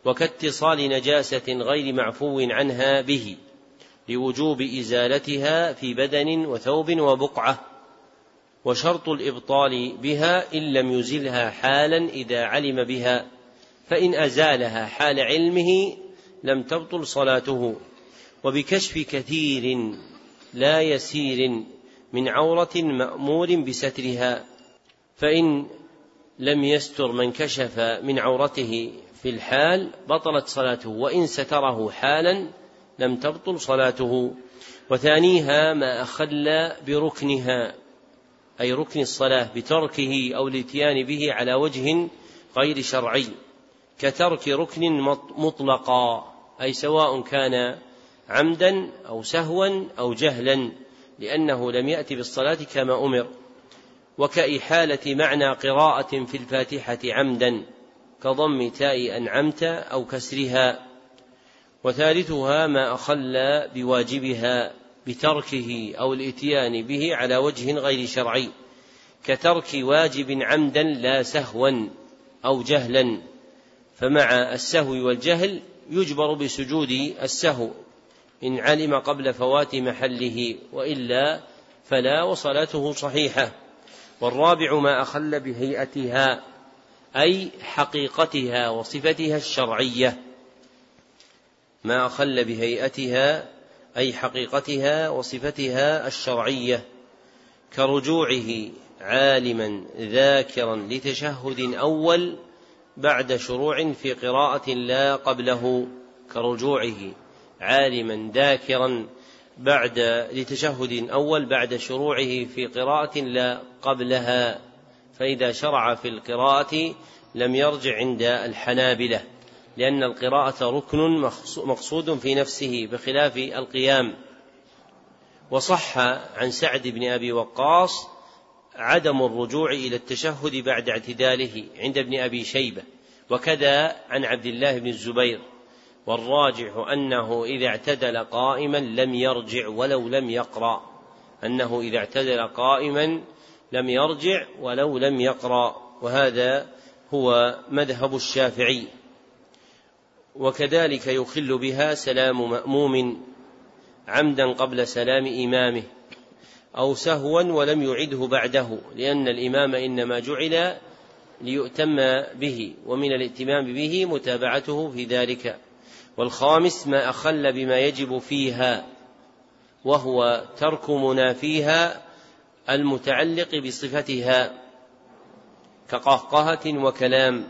وكاتصال نجاسة غير معفو عنها به لوجوب إزالتها في بدن وثوب وبقعة. وشرط الإبطال بها إن لم يزلها حالا إذا علم بها فإن أزالها حال علمه لم تبطل صلاته. وبكشف كثير لا يسير من عورة مأمور بسترها. فإن لم يستر من كشف من عورته في الحال بطلت صلاته وإن ستره حالا لم تبطل صلاته. وثانيها ما أخل بركنها أي ركن الصلاة بتركه أو الاتيان به على وجه غير شرعي كترك ركن مطلقا أي سواء كان عمدا أو سهوا أو جهلا لأنه لم يأت بالصلاة كما أمر. وكإحالة معنى قراءة في الفاتحة عمدا كضم تاء أنعمت أو كسرها. وثالثها ما أخل بواجبها بتركه أو الإتيان به على وجه غير شرعي كترك واجب عمدا لا سهوا أو جهلا. فمع السهو والجهل يجبر بسجود السهو إن علم قبل فوات محله وإلا فلا وصلاته صحيحة. والرابع ما أخل بهيئتها أي حقيقتها وصفتها الشرعية. ما أخل بهيئتها أي حقيقتها وصفتها الشرعية. كرجوعه عالما ذاكرا لتشهد أول بعد شروع في قراءة لا قبله كرجوعه عالما ذاكرا بعد لتشهد أول بعد شروعه في قراءة لا قبلها فإذا شرع في القراءة لم يرجع عند الحنابلة لأن القراءة ركن مقصود في نفسه بخلاف القيام. وصح عن سعد بن أبي وقاص عدم الرجوع إلى التشهد بعد اعتداله عند ابن أبي شيبة وكذا عن عبد الله بن الزبير. والراجح أنه إذا اعتدل قائما لم يرجع ولو لم يقرأ. أنه إذا اعتدل قائما لم يرجع ولو لم يقرأ. وهذا هو مذهب الشافعي. وكذلك يخل بها سلام مأموم عمدا قبل سلام إمامه أو سهوا ولم يعده بعده لأن الإمام إنما جعل ليؤتم به ومن الائتمام به متابعته في ذلك. والخامس ما أخل بما يجب فيها وهو ترك منافيها المتعلق بصفتها كقهقهة وكلام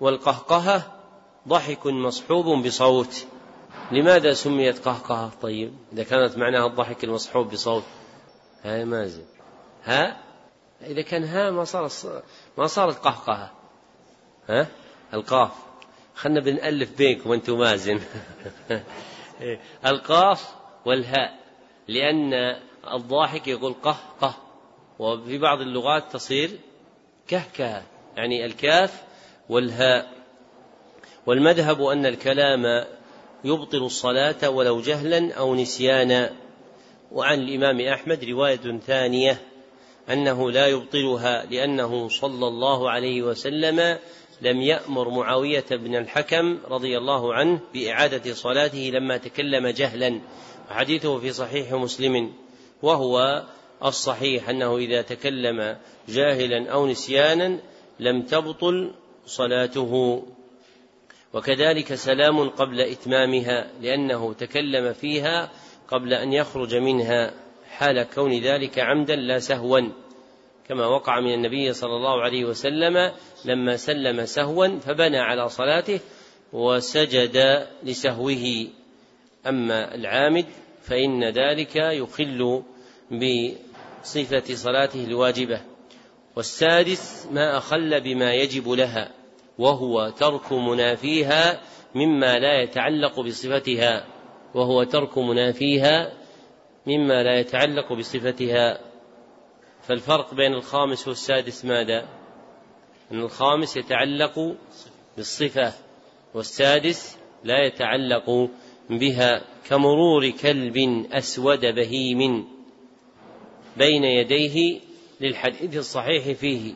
والقهقهة ضحك مصحوب بصوت. لماذا سميت قهقهة؟ طيب إذا كانت معناها الضحك المصحوب بصوت. ها مازن ها؟ إذا كان ها ما صار ما صارت قهقهة. ها؟ القاف. خلنا بنألف بينكم وأنتم مازن. [laughs] القاف والهاء لأن الضاحك يقول قه قه. وفي بعض اللغات تصير كهكه يعني الكاف والهاء. والمذهب أن الكلام يبطل الصلاة ولو جهلا أو نسيانا. وعن الإمام أحمد رواية ثانية أنه لا يبطلها لأنه صلى الله عليه وسلم لم يأمر معاوية بن الحكم رضي الله عنه بإعادة صلاته لما تكلم جهلا. حديثه في صحيح مسلم. وهو الصحيح أنه إذا تكلم جاهلا أو نسيانا لم تبطل صلاته. وكذلك سلام قبل إتمامها لأنه تكلم فيها قبل أن يخرج منها حال كون ذلك عمدا لا سهوا. كما وقع من النبي صلى الله عليه وسلم لما سلم سهوا فبنى على صلاته وسجد لسهوه. أما العامد فإن ذلك يخل بصفة صلاته الواجبة. والسادس ما أخل بما يجب لها وهو ترك منافيها مما لا يتعلق بصفتها وهو ترك منافيها مما لا يتعلق بصفتها. فالفرق بين الخامس والسادس ماذا؟ أن الخامس يتعلق بالصفة والسادس لا يتعلق بها كمرور كلب أسود بهيم بين يديه للحديث الصحيح فيه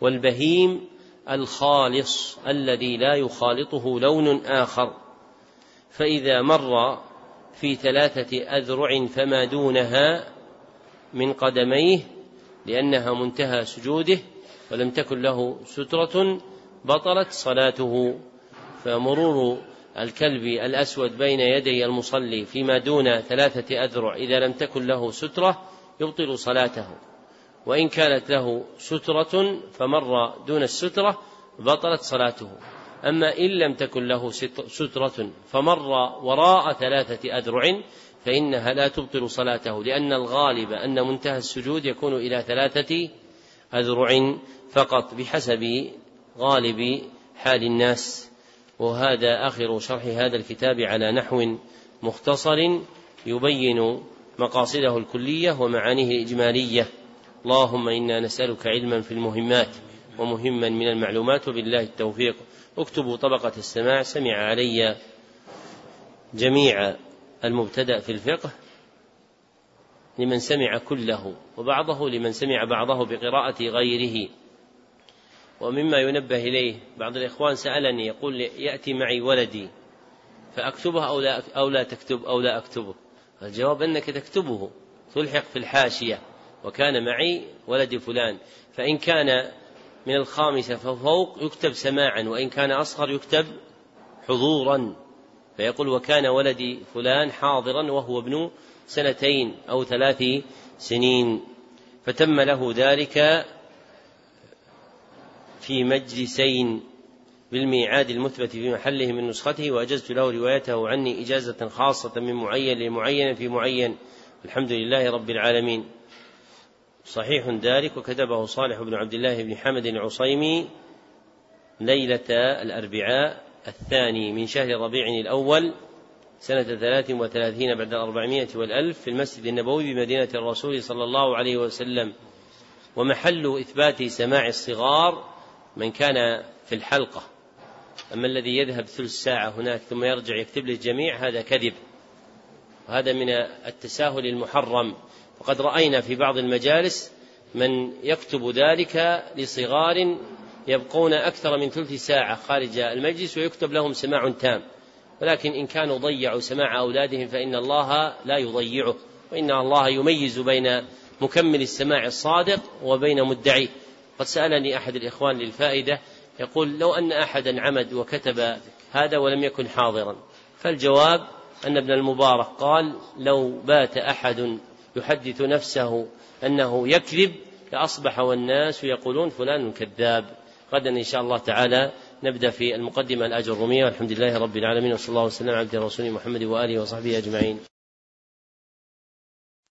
والبهيم الخالص الذي لا يخالطه لون آخر. فإذا مر في ثلاثة أذرع فما دونها من قدميه لأنها منتهى سجوده ولم تكن له سترة بطلت صلاته فمرور الكلب الأسود بين يدي المصلي فيما دون ثلاثة أذرع إذا لم تكن له سترة يبطل صلاته. وإن كانت له سترة فمر دون السترة بطلت صلاته. أما إن لم تكن له سترة فمر وراء ثلاثة أذرع فإنها لا تبطل صلاته لأن الغالب أن منتهى السجود يكون إلى ثلاثة أذرع فقط بحسب غالب حال الناس. وهذا آخر شرح هذا الكتاب على نحو مختصر يبين مقاصده الكلية ومعانيه الإجمالية. اللهم إنا نسألك علما في المهمات ومهما من المعلومات وبالله التوفيق. اكتبوا طبقة السماع سمع علي جميع المبتدأ في الفقه لمن سمع كله وبعضه لمن سمع بعضه بقراءة غيره. ومما ينبه إليه بعض الإخوان سألني يقول يأتي معي ولدي فأكتبه أو لا أو لا تكتب أو لا أكتبه؟ الجواب أنك تكتبه تلحق في الحاشية وكان معي ولد فلان فإن كان من الخامسة ففوق يكتب سماعا وإن كان أصغر يكتب حضورا. فيقول وكان ولدي فلان حاضرا وهو ابن سنتين أو ثلاث سنين. فتم له ذلك في مجلسين بالميعاد المثبت في محله من نسخته وأجزت له روايته عني إجازة خاصة من معين لمعين في معين. الحمد لله رب العالمين. صحيح ذلك وكتبه صالح بن عبد الله بن حمد العصيمي ليلة الأربعاء الثاني من شهر ربيع الأول سنة ثلاث وثلاثين بعد الأربعمائة والألف في المسجد النبوي بمدينة الرسول صلى الله عليه وسلم. ومحل إثبات سماع الصغار من كان في الحلقة. أما الذي يذهب ثلث ساعة هناك ثم يرجع يكتب للجميع هذا كذب. وهذا من التساهل المحرم. وقد رأينا في بعض المجالس من يكتب ذلك لصغار يبقون أكثر من ثلث ساعة خارج المجلس ويكتب لهم سماع تام. ولكن إن كانوا ضيعوا سماع أولادهم فإن الله لا يضيعه. وإن الله يميز بين مكمل السماع الصادق وبين مدعيه قد سألني أحد الإخوان للفائدة يقول لو أن أحدا عمد وكتب هذا ولم يكن حاضرا فالجواب أن ابن المبارك قال لو بات أحد يحدث نفسه أنه يكذب لأصبح والناس يقولون فلان كذاب. غدا إن شاء الله تعالى نبدأ في المقدمة الأجر الرومية والحمد لله رب العالمين وصلى الله وسلم على عبد رسول محمد وآله وصحبه أجمعين.